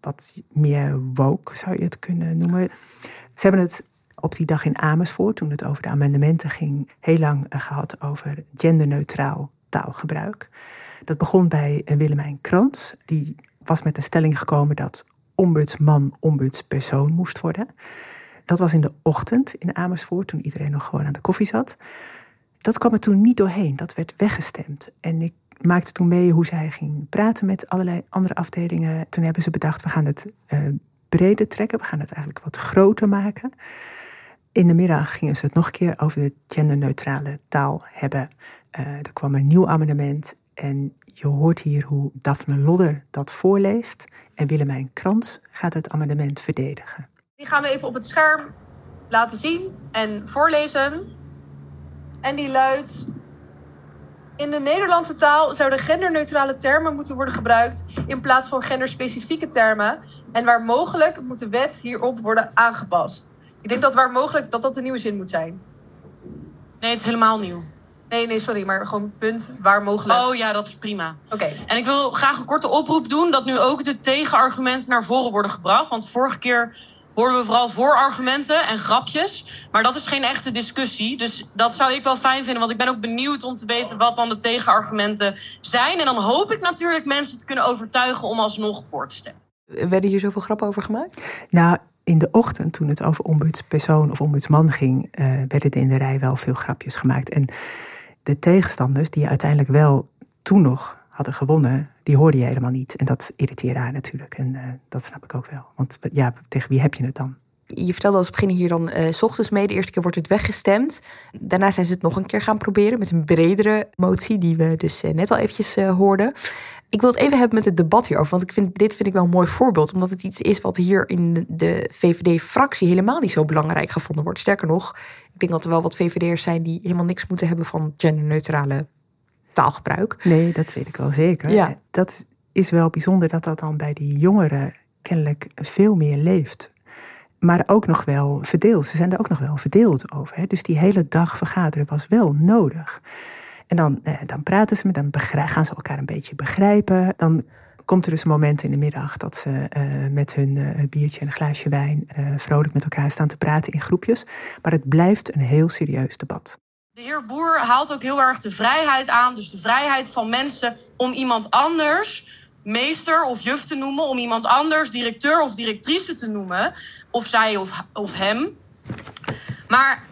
wat meer woke zou je het kunnen noemen. Ze hebben het op die dag in Amersfoort, toen het over de amendementen ging, heel lang eh, gehad over genderneutraal taalgebruik. Dat begon bij eh, Willemijn Krans. Die was met een stelling gekomen dat ombudsman ombudspersoon moest worden. Dat was in de ochtend in Amersfoort, toen iedereen nog gewoon aan de koffie zat. Dat kwam er toen niet doorheen, dat werd weggestemd. En ik maakte toen mee hoe zij ging praten met allerlei andere afdelingen. Toen hebben ze bedacht, we gaan het uh, breder trekken, we gaan het eigenlijk wat groter maken. In de middag gingen ze het nog een keer over de genderneutrale taal hebben. Uh, er kwam een nieuw amendement en je hoort hier hoe Daphne Lodder dat voorleest. En Willemijn Krans gaat het amendement verdedigen. Die gaan we even op het scherm laten zien en voorlezen. En die luidt. In de Nederlandse taal zouden genderneutrale termen moeten worden gebruikt in plaats van genderspecifieke termen. En waar mogelijk moet de wet hierop worden aangepast. Ik denk dat waar mogelijk dat dat de nieuwe zin moet zijn. Nee, het is helemaal nieuw. Nee, nee, sorry, maar gewoon punt waar mogelijk. Oh ja, dat is prima. Oké. En ik wil graag een korte oproep doen dat nu ook de tegenargumenten naar voren worden gebracht. Want vorige keer hoorden we vooral voorargumenten en grapjes. Maar dat is geen echte discussie. Dus dat zou ik wel fijn vinden. Want ik ben ook benieuwd om te weten wat dan de tegenargumenten zijn. En dan hoop ik natuurlijk mensen te kunnen overtuigen om alsnog voor te stemmen. Werden hier zoveel grappen over gemaakt? Nou, in de ochtend, toen het over ombudspersoon of ombudsman ging, uh, werden er in de rij wel veel grapjes gemaakt. En de tegenstanders, die uiteindelijk wel toen nog hadden gewonnen, die hoorde je helemaal niet. En dat irriteerde haar natuurlijk. En uh, dat snap ik ook wel. Want ja, tegen wie heb je het dan? Je vertelde als beginnen hier dan uh, s ochtends mee. De eerste keer wordt het weggestemd. Daarna zijn ze het nog een keer gaan proberen met een bredere motie, die we dus net al eventjes hoorden. Ik wil het even hebben met het debat hierover, want ik vind, dit vind ik wel een mooi voorbeeld, omdat het iets is wat hier in de VVD-fractie helemaal niet zo belangrijk gevonden wordt. Sterker nog, ik denk dat er wel wat VVD'ers zijn die helemaal niks moeten hebben van genderneutrale taalgebruik. Nee, dat weet ik wel zeker. Ja. Dat is wel bijzonder dat dat dan bij die jongeren kennelijk veel meer leeft maar ook nog wel verdeeld. Ze zijn er ook nog wel verdeeld over. Hè? Dus die hele dag vergaderen was wel nodig. En dan, eh, dan praten ze met dan gaan ze elkaar een beetje begrijpen. Dan komt er dus een moment in de middag dat ze uh, met hun uh, biertje en een glaasje wijn uh, vrolijk met elkaar staan te praten in groepjes. Maar het blijft een heel serieus debat. De heer Boer haalt ook heel erg de vrijheid aan. Dus de vrijheid van mensen om iemand anders meester of juf te noemen, om iemand anders directeur of directrice te noemen, of zij of, of hem. Maar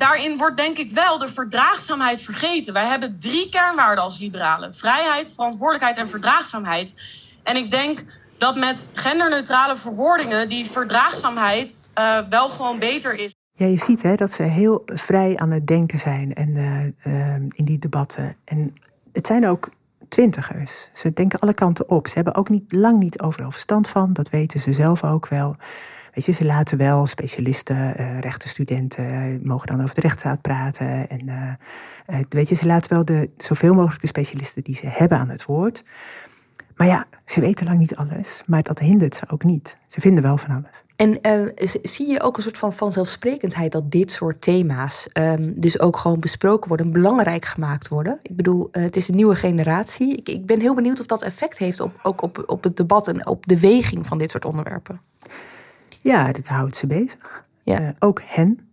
daarin wordt denk ik wel de verdraagzaamheid vergeten. Wij hebben drie kernwaarden als liberalen: vrijheid, verantwoordelijkheid en verdraagzaamheid. En ik denk dat met genderneutrale verwoordingen die verdraagzaamheid uh, wel gewoon beter is. Ja, je ziet hè, dat ze heel vrij aan het denken zijn en, uh, uh, in die debatten. En het zijn ook twintigers. Ze denken alle kanten op. Ze hebben ook niet, lang niet overal verstand van. Dat weten ze zelf ook wel. Ze laten wel specialisten, uh, rechtenstudenten, uh, mogen dan over de rechtsstaat praten. En uh, weet je, ze laten wel de, zoveel mogelijk de specialisten die ze hebben aan het woord. Maar ja, ze weten lang niet alles. Maar dat hindert ze ook niet. Ze vinden wel van alles. En zie je ook een soort van vanzelfsprekendheid dat dit soort thema's um, dus ook gewoon besproken worden, belangrijk gemaakt worden? Ik bedoel, het is een nieuwe generatie. Ik, ik, ben heel benieuwd of dat effect heeft op, ook op, op het debat en op de weging van dit soort onderwerpen. Ja, dat houdt ze bezig. Ja. Uh, ook hen,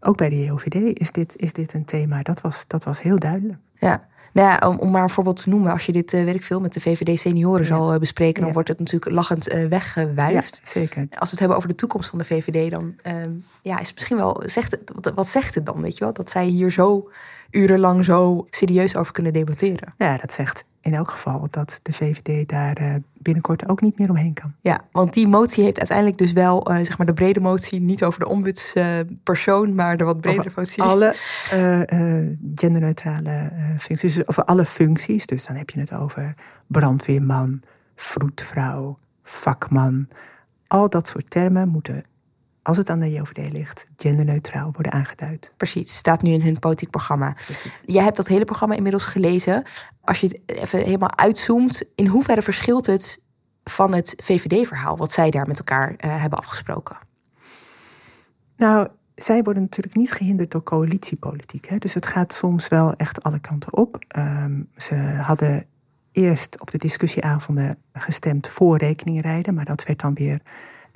ook bij de JOVD is dit, is dit een thema. Dat was, dat was heel duidelijk. Ja. Nou ja, om, om, maar een voorbeeld te noemen, als je dit, uh, weet ik veel, met de VVD-senioren ja. zal uh, bespreken, dan ja. wordt het natuurlijk lachend uh, weggewuifd. Ja, zeker. Als we het hebben over de toekomst van de VVD, dan ehm, ja, is het misschien wel, zegt wat, zegt het dan, weet je wel? Dat zij hier zo urenlang zo serieus over kunnen debatteren. Ja, dat zegt in elk geval dat de VVD daar binnenkort ook niet meer omheen kan. Ja, want die motie heeft uiteindelijk dus wel, uh, zeg maar, de brede motie, niet over de ombudspersoon, uh, maar de wat bredere over motie. Alle uh, [laughs] genderneutrale functies, over alle functies. Dus dan heb je het over brandweerman, vroedvrouw, vakman. Al dat soort termen moeten als het aan de JOVD ligt, genderneutraal worden aangeduid. Precies, staat nu in hun politiek programma. Jij hebt dat hele programma inmiddels gelezen. Als je het even helemaal uitzoomt, in hoeverre verschilt het van het VVD-verhaal wat zij daar met elkaar uh, hebben afgesproken? Nou, zij worden natuurlijk niet gehinderd door coalitiepolitiek. Hè? Dus het gaat soms wel echt alle kanten op. Um, ze hadden eerst op de discussieavonden gestemd voor rekeningrijden, maar dat werd dan weer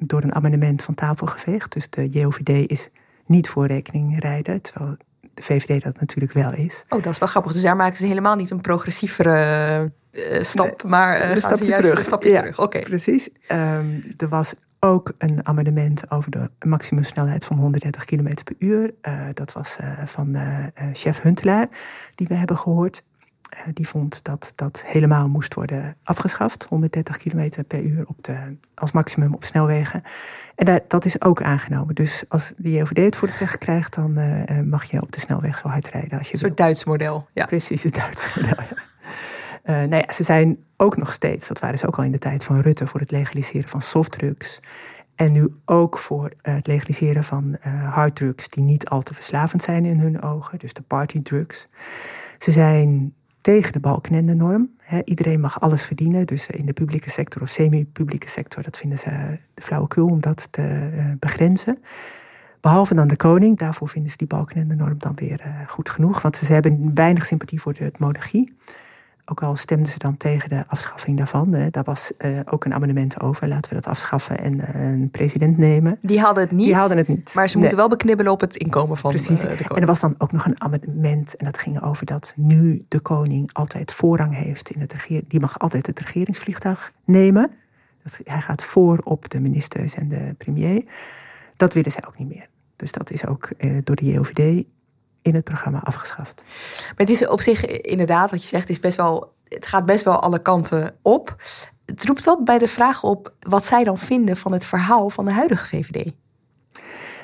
door een amendement van tafel geveegd. Dus de JOVD is niet voor rekeningrijden, terwijl de VVD dat natuurlijk wel is. Oh, dat is wel grappig. Dus daar maken ze helemaal niet een progressievere uh, stap, maar uh, een stapje terug. Een stapje ja, terug. Oké. Precies. Um, er was ook een amendement over de maximumsnelheid van 130 km per uur. Uh, dat was van chef Huntelaar, die we hebben gehoord. Die vond dat dat helemaal moest worden afgeschaft. 130 km per uur op de, als maximum op snelwegen. En dat, dat is ook aangenomen. Dus als de JOVD het voor het zeggen krijgt, dan mag je op de snelweg zo hard rijden als je Een soort Duits model. Ja. Precies, het Duits [laughs] model. Ja. Uh, nou ja, ze zijn ook nog steeds, dat waren ze ook al in de tijd van Rutte, voor het legaliseren van softdrugs. En nu ook voor het legaliseren van uh, harddrugs die niet al te verslavend zijn in hun ogen, dus de partydrugs. Ze zijn tegen de balkenende-norm. Iedereen mag alles verdienen, dus in de publieke sector of semi-publieke sector, dat vinden ze de flauwekul om dat te uh, begrenzen. Behalve dan de koning, daarvoor vinden ze die balkenende-norm dan weer goed genoeg, want ze hebben weinig sympathie voor de monarchie. Ook al stemden ze dan tegen de afschaffing daarvan. Hè. Daar was uh, ook een amendement over. Laten we dat afschaffen en uh, een president nemen. Die hadden het niet. Die hadden het niet. Maar ze moeten wel beknibbelen op het inkomen van Precies. Uh, de koning. En er was dan ook nog een amendement. En dat ging over dat nu de koning altijd voorrang heeft. In het regeer die mag altijd het regeringsvliegtuig nemen. Dat, hij gaat voor op de ministers en de premier. Dat willen zij ook niet meer. Dus dat is ook door de JOVD in het programma afgeschaft. Maar het is op zich inderdaad, wat je zegt, is best wel, het gaat best wel alle kanten op. Het roept wel bij de vraag op wat zij dan vinden van het verhaal van de huidige VVD.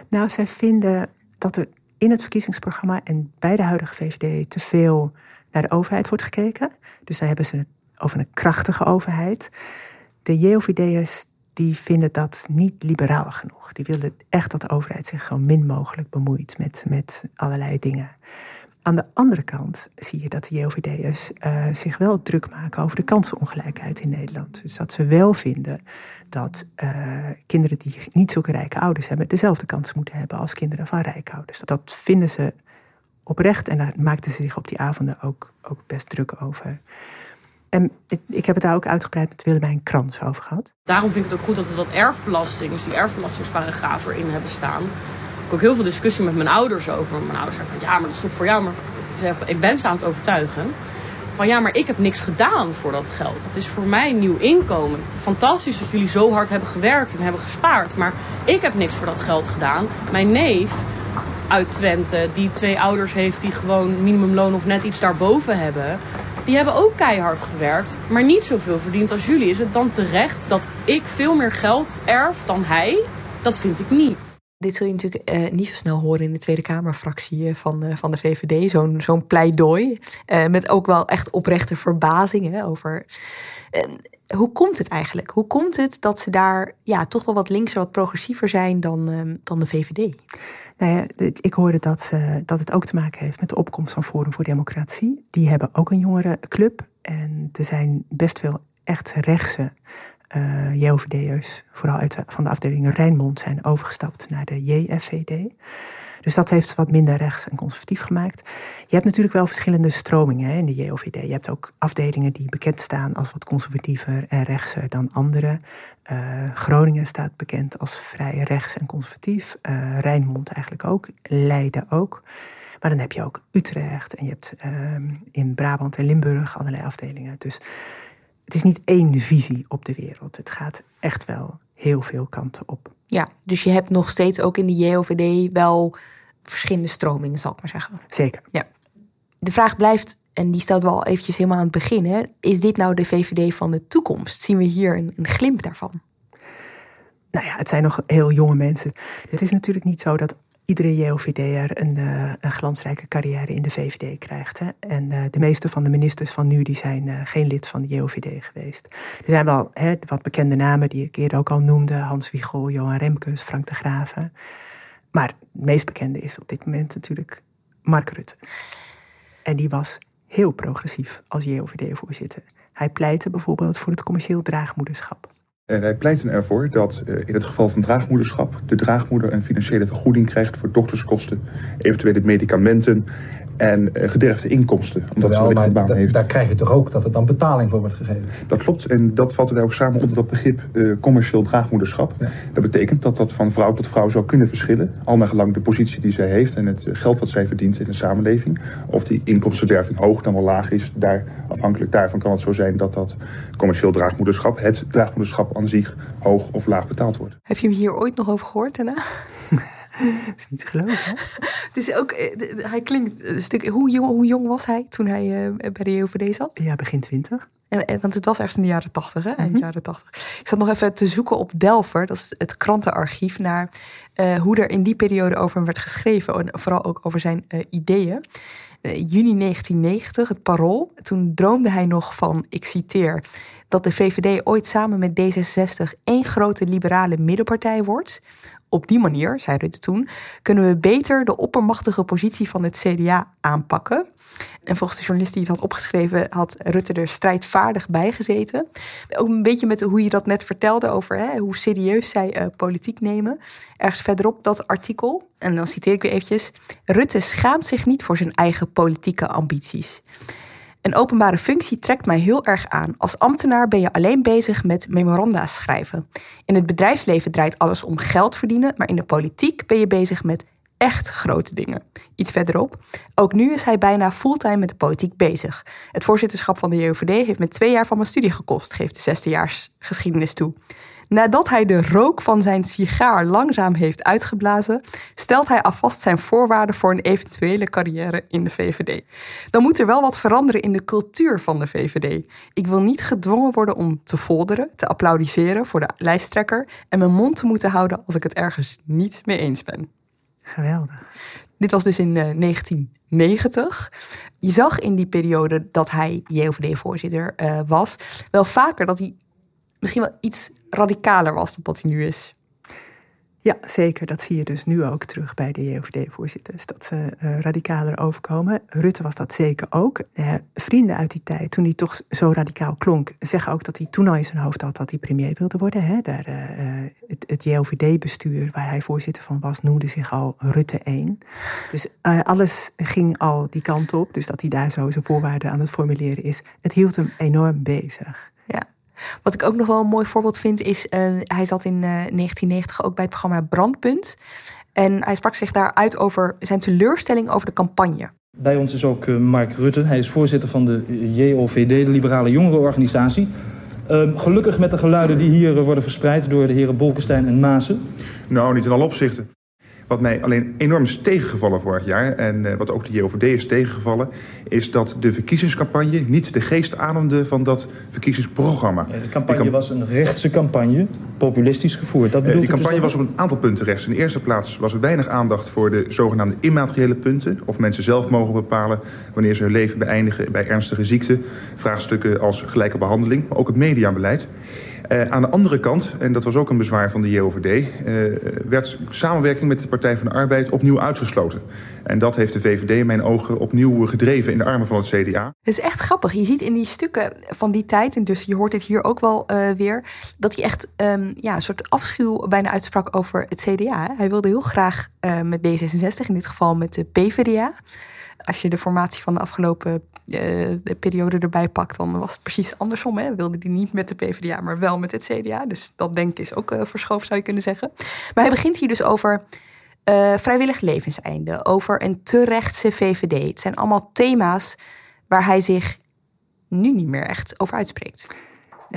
Nou, zij vinden dat er in het verkiezingsprogramma en bij de huidige VVD te veel naar de overheid wordt gekeken. Dus daar hebben ze het over een krachtige overheid. De JOVD'ers die vinden dat niet liberaal genoeg. Die willen echt dat de overheid zich zo min mogelijk bemoeit met, met allerlei dingen. Aan de andere kant zie je dat de JOVD'ers uh, zich wel druk maken over de kansenongelijkheid in Nederland. Dus dat ze wel vinden dat uh, kinderen die niet zulke rijke ouders hebben, dezelfde kansen moeten hebben als kinderen van rijke ouders. Dat vinden ze oprecht en daar maakten ze zich op die avonden ook, ook best druk over. En ik heb het daar ook uitgebreid met Willemijn Krans over gehad. Daarom vind ik het ook goed dat we dat erfbelasting, dus die erfbelastingsparagraaf erin hebben staan. Ik heb ook heel veel discussie met mijn ouders over. Mijn ouders zeggen van ja, maar dat is toch voor jou. Maar ik, ben ze aan het overtuigen. Van ja, maar ik heb niks gedaan voor dat geld. Het is voor mij nieuw inkomen. Fantastisch dat jullie zo hard hebben gewerkt en hebben gespaard. Maar ik heb niks voor dat geld gedaan. Mijn neef uit Twente, die twee ouders heeft die gewoon minimumloon of net iets daarboven hebben. Die hebben ook keihard gewerkt, maar niet zoveel verdiend als jullie. Is het dan terecht dat ik veel meer geld erf dan hij? Dat vind ik niet. Dit zul je natuurlijk uh, niet zo snel horen in de Tweede Kamerfractie van, uh, van de VVD. Zo'n zo'n pleidooi. Met ook wel echt oprechte verbazing hè, over. Hoe komt het eigenlijk? Hoe komt het dat ze daar ja, toch wel wat linkser, wat progressiever zijn dan, dan de VVD? Nou ja, ik hoorde dat, ze, dat het ook te maken heeft met de opkomst van Forum voor Democratie. Die hebben ook een jongerenclub. En er zijn best veel echt rechtse uh, JOVD'ers, vooral uit van de afdeling Rijnmond, zijn overgestapt naar de JFVD. Dus dat heeft wat minder rechts en conservatief gemaakt. Je hebt natuurlijk wel verschillende stromingen hè, in de JOVD. Je hebt ook afdelingen die bekend staan als wat conservatiever en rechtser dan andere. Uh, Groningen staat bekend als vrij rechts en conservatief. Uh, Rijnmond eigenlijk ook. Leiden ook. Maar dan heb je ook Utrecht en je hebt uh, in Brabant en Limburg allerlei afdelingen. Dus het is niet één visie op de wereld. Het gaat echt wel heel veel kanten op. Ja, dus je hebt nog steeds ook in de JOVD wel verschillende stromingen, zal ik maar zeggen. Zeker. Ja. De vraag blijft, en die stelt wel eventjes helemaal aan het begin, hè, is dit nou de VVD van de toekomst? Zien we hier een, een glimp daarvan? Nou ja, het zijn nog heel jonge mensen. Het is natuurlijk niet zo dat iedere JOVD'er een, uh, een glansrijke carrière in de VVD krijgt. Hè? En uh, de meeste van de ministers van nu die zijn uh, geen lid van de JOVD geweest. Er zijn wel hè, wat bekende namen die ik eerder ook al noemde. Hans Wiegel, Johan Remkes, Frank de Graven. Maar het meest bekende is op dit moment natuurlijk Mark Rutte. En die was heel progressief als JOVD-voorzitter. Hij pleitte bijvoorbeeld voor het commercieel draagmoederschap. En wij pleiten ervoor dat in het geval van draagmoederschap de draagmoeder een financiële vergoeding krijgt voor dokterskosten, eventuele medicamenten en uh, gederfde inkomsten. Omdat ze maar baan heeft. daar krijg je toch ook dat er dan betaling voor wordt gegeven? Dat klopt en dat vatten wij ook samen onder dat begrip uh, commercieel draagmoederschap. Ja. Dat betekent dat dat van vrouw tot vrouw zou kunnen verschillen. Al naar gelang de positie die zij heeft en het geld wat zij verdient in de samenleving. Of die inkomstenderving hoog dan wel laag is. Daar, afhankelijk daarvan kan het zo zijn dat dat commercieel draagmoederschap, het draagmoederschap aan zich, hoog of laag betaald wordt. Heb je hem hier ooit nog over gehoord daarna? [laughs] [laughs] Dat is niet te geloven. [laughs] Het is ook, hij klinkt een stuk. Hoe jong, hoe jong was hij toen hij uh, bij de JOVD zat? Ja, begin twintig. Want het was ergens in de jaren tachtig, hè? Eind mm -hmm. jaren tachtig. Ik zat nog even te zoeken op Delver, dat is het krantenarchief, naar uh, hoe er in die periode over hem werd geschreven. En vooral ook over zijn uh, ideeën. juni 1990, het parool. Toen droomde hij nog van, ik citeer, dat de VVD ooit samen met D66 één grote liberale middenpartij wordt. Op die manier, zei Rutte toen, kunnen we beter de oppermachtige positie van het CDA aanpakken. En volgens de journalist die het had opgeschreven, had Rutte er strijdvaardig bij gezeten. Ook een beetje met hoe je dat net vertelde over hè, hoe serieus zij uh, politiek nemen. Ergens verderop dat artikel, en dan citeer ik weer eventjes. Rutte schaamt zich niet voor zijn eigen politieke ambities. Een openbare functie trekt mij heel erg aan. Als ambtenaar ben je alleen bezig met memoranda's schrijven. In het bedrijfsleven draait alles om geld verdienen, maar in de politiek ben je bezig met echt grote dingen. Iets verderop. Ook nu is hij bijna fulltime met de politiek bezig. Het voorzitterschap van de JOVD heeft me twee jaar van mijn studie gekost, geeft de zesdejaars geschiedenis toe. Nadat hij de rook van zijn sigaar langzaam heeft uitgeblazen, stelt hij alvast zijn voorwaarden voor een eventuele carrière in de VVD. Dan moet er wel wat veranderen in de cultuur van de VVD. Ik wil niet gedwongen worden om te folderen, te applaudisseren voor de lijsttrekker en mijn mond te moeten houden als ik het ergens niet mee eens ben. Geweldig. Dit was dus in uh, 1990. Je zag in die periode dat hij JOVD-voorzitter uh, was, wel vaker dat hij misschien wel iets radicaler was dan dat hij nu is. Ja, zeker. Dat zie je dus nu ook terug bij de JOVD-voorzitters. Dat ze uh, radicaler overkomen. Rutte was dat zeker ook. Uh, vrienden uit die tijd, toen hij toch zo radicaal klonk... zeggen ook dat hij toen al in zijn hoofd had dat hij premier wilde worden. Hè? Daar, uh, het, het JOVD-bestuur, waar hij voorzitter van was... noemde zich al Rutte 1. Dus alles ging al die kant op. Dus dat hij daar zo zijn voorwaarden aan het formuleren is... het hield hem enorm bezig. Ja. Wat ik ook nog wel een mooi voorbeeld vind is, uh, hij zat in uh, 1990 ook bij het programma Brandpunt. En hij sprak zich daar uit over zijn teleurstelling over de campagne. Bij ons is ook uh, Mark Rutte. Hij is voorzitter van de JOVD, de Liberale Jongerenorganisatie. Ehm, gelukkig met de geluiden die hier worden verspreid door de heren Bolkestein en Maassen. Nou, niet in alle opzichten. Wat mij alleen enorm is tegengevallen vorig jaar... en uh, wat ook de JOVD is tegengevallen... is dat de verkiezingscampagne niet de geest ademde van dat verkiezingsprogramma. Ja, de campagne de was een rechtse campagne, populistisch gevoerd. Dat die campagne dus was op een aantal punten rechts. In de eerste plaats was er weinig aandacht voor de zogenaamde immateriële punten. Of mensen zelf mogen bepalen wanneer ze hun leven beëindigen bij ernstige ziekte. Vraagstukken als gelijke behandeling, maar ook het mediabeleid. Uh, aan de andere kant, en dat was ook een bezwaar van de JOVD... Uh, werd samenwerking met de Partij van de Arbeid opnieuw uitgesloten. En dat heeft de VVD in mijn ogen opnieuw gedreven in de armen van het CDA. Het is echt grappig. Je ziet in die stukken van die tijd, en dus je hoort dit hier ook wel uh, weer... dat hij echt um, ja, een soort afschuw bijna uitsprak over het CDA. Hij wilde heel graag met D66, in dit geval met de PvdA... Als je de formatie van de afgelopen de periode erbij pakt, dan was het precies andersom. Hè. Wilde hij niet met de PvdA, maar wel met het CDA. Dus dat denk ik is ook uh, verschoven, zou je kunnen zeggen. Maar hij begint hier dus over uh, vrijwillig levenseinde, over een te rechtse VVD. Het zijn allemaal thema's waar hij zich nu niet meer echt over uitspreekt.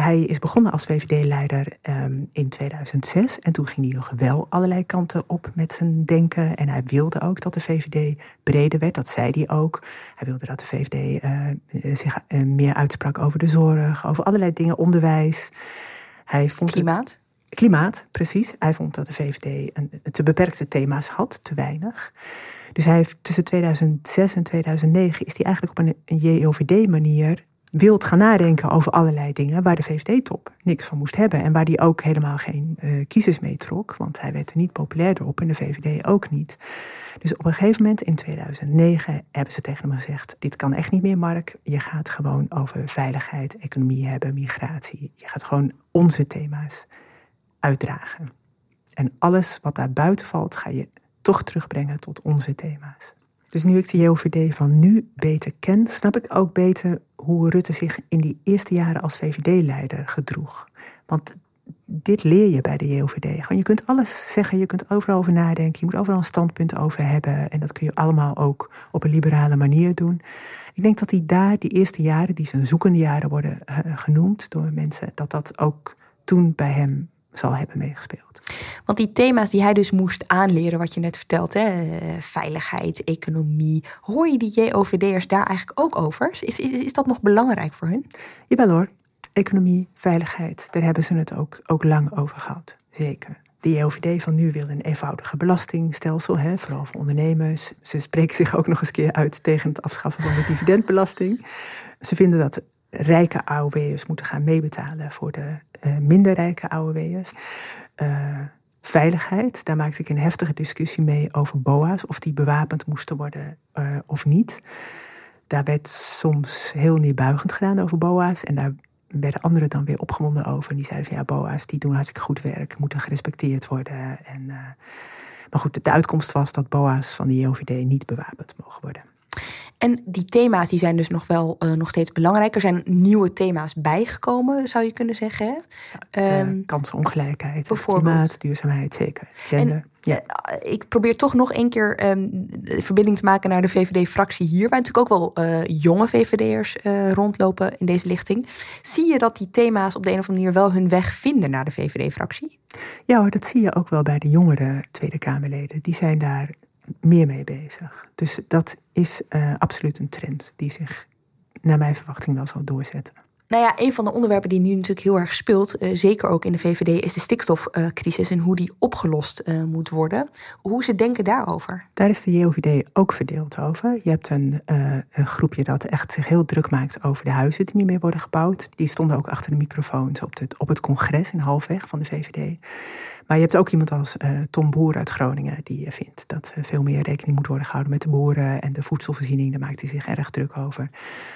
Hij is begonnen als VVD-leider um, in 2006. En toen ging hij nog wel allerlei kanten op met zijn denken. En hij wilde ook dat de VVD breder werd. Dat zei hij ook. Hij wilde dat de VVD uh, zich uh, meer uitsprak over de zorg, over allerlei dingen, onderwijs. Hij vond Klimaat? Het, klimaat, precies. Hij vond dat de VVD een, te beperkte thema's had, te weinig. Dus hij heeft tussen 2006 en 2009 is hij eigenlijk op een, een JOVD-manier wild gaan nadenken over allerlei dingen waar de VVD-top niks van moest hebben. En waar hij ook helemaal geen uh, kiezers mee trok, want hij werd er niet populairder op en de VVD ook niet. Dus op een gegeven moment in 2009 hebben ze tegen hem gezegd: Dit kan echt niet meer, Mark. Je gaat gewoon over veiligheid, economie hebben, migratie. Je gaat gewoon onze thema's uitdragen. En alles wat daar buiten valt, ga je toch terugbrengen tot onze thema's. Dus nu ik de JOVD van nu beter ken, snap ik ook beter hoe Rutte zich in die eerste jaren als VVD-leider gedroeg. Want dit leer je bij de JOVD. Gewoon, je kunt alles zeggen, je kunt overal over nadenken, je moet overal een standpunt over hebben. En dat kun je allemaal ook op een liberale manier doen. Ik denk dat hij daar, die eerste jaren, die zijn zoekende jaren worden uh, genoemd door mensen, dat dat ook toen bij hem zal hebben meegespeeld. Want die thema's die hij dus moest aanleren, wat je net vertelt, hè, veiligheid, economie, hoor je die JOVD'ers daar eigenlijk ook over? Is, is, is dat nog belangrijk voor hun? Jawel hoor, economie, veiligheid, daar hebben ze het ook, ook lang over gehad. Zeker. De JOVD van nu wil een eenvoudige belastingstelsel, hè, vooral voor ondernemers. Ze spreken zich ook nog eens keer uit tegen het afschaffen van de dividendbelasting. Ze vinden dat rijke AOW'ers moeten gaan meebetalen voor de uh, minder rijke AOW'ers. Uh, veiligheid, daar maakte ik een heftige discussie mee over BOA's, of die bewapend moesten worden uh, of niet. Daar werd soms heel neerbuigend gedaan over BOA's en daar werden anderen dan weer opgewonden over. En die zeiden van ja, BOA's die doen hartstikke goed werk, moeten gerespecteerd worden. En, maar goed, de uitkomst was dat BOA's van de JOVD niet bewapend mogen worden. En die thema's die zijn dus nog wel uh, nog steeds belangrijk. Er zijn nieuwe thema's bijgekomen, zou je kunnen zeggen. Ja, um, kansenongelijkheid, klimaat, duurzaamheid, zeker. Gender. En, ja. Uh, ik probeer toch nog een keer um, de verbinding te maken naar de VVD-fractie hier. Waar natuurlijk ook wel uh, jonge VVD'ers rondlopen in deze lichting. Zie je dat die thema's op de een of andere manier wel hun weg vinden naar de VVD-fractie? Ja hoor, dat zie je ook wel bij de jongere Tweede Kamerleden. Die zijn daar meer mee bezig. Dus dat is uh, absoluut een trend die zich naar mijn verwachting wel zal doorzetten. Nou ja, een van de onderwerpen die nu natuurlijk heel erg speelt, uh, zeker ook in de VVD, is de stikstofcrisis en hoe die opgelost uh, moet worden. Hoe ze denken daarover? Daar is de JOVD ook verdeeld over. Je hebt een, uh, een, groepje dat echt zich heel druk maakt over de huizen die niet meer worden gebouwd. Die stonden ook achter de microfoons op, het, op het congres in Halfweg van de VVD. Maar je hebt ook iemand als uh, Tom Boer uit Groningen, die vindt dat uh, veel meer rekening moet worden gehouden met de boeren en de voedselvoorziening. Daar maakt hij zich erg druk over.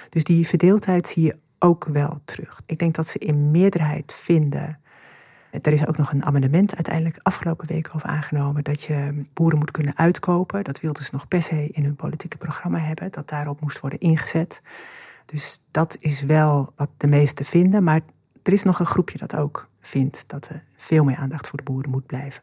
Dus die verdeeldheid zie je ook wel terug. Ik denk dat ze in meerderheid vinden. Er is ook nog een amendement uiteindelijk afgelopen week over aangenomen dat je boeren moet kunnen uitkopen. Dat wilden ze nog per se in hun politieke programma hebben, dat daarop moest worden ingezet. Dus dat is wel wat de meesten vinden. Maar er is nog een groepje dat ook vindt dat er veel meer aandacht voor de boeren moet blijven.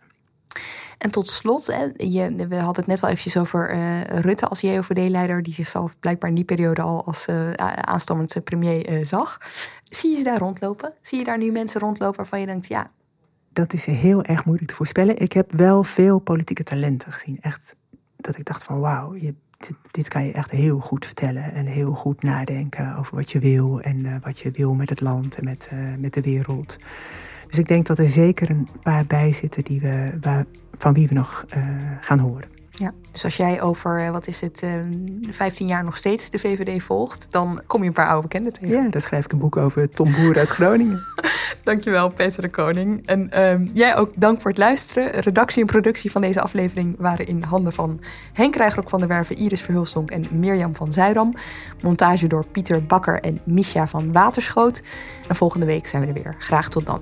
En tot slot, je, we hadden het net wel eventjes over uh, Rutte als JOVD-leider, die zichzelf blijkbaar in die periode al als uh, aanstammend premier uh, zag. Zie je ze daar rondlopen? Zie je daar nu mensen rondlopen waarvan je denkt, ja. Dat is heel erg moeilijk te voorspellen. Ik heb wel veel politieke talenten gezien. Echt dat ik dacht van wauw, dit, kan je echt heel goed vertellen. En heel goed nadenken over wat je wil en wat je wil met het land en met, met de wereld. Dus ik denk dat er zeker een paar bij zitten die we, waar, van wie we nog uh, gaan horen. Ja, dus als jij over, eh, wat is het, uh, eh, 15 jaar nog steeds de VVD volgt, dan kom je een paar oude bekenden tegen. Ja, daar schrijf ik een boek over Tom Boer uit Groningen. [laughs] Dankjewel, Peter de Koning. En uh, jij ook dank voor het luisteren. Redactie en productie van deze aflevering waren in handen van Henk Rijgerok van der Werven, Iris Verhulstonk en Mirjam van Zuidam. Montage door Pieter Bakker en Misha van Waterschoot. En volgende week zijn we er weer. Graag tot dan.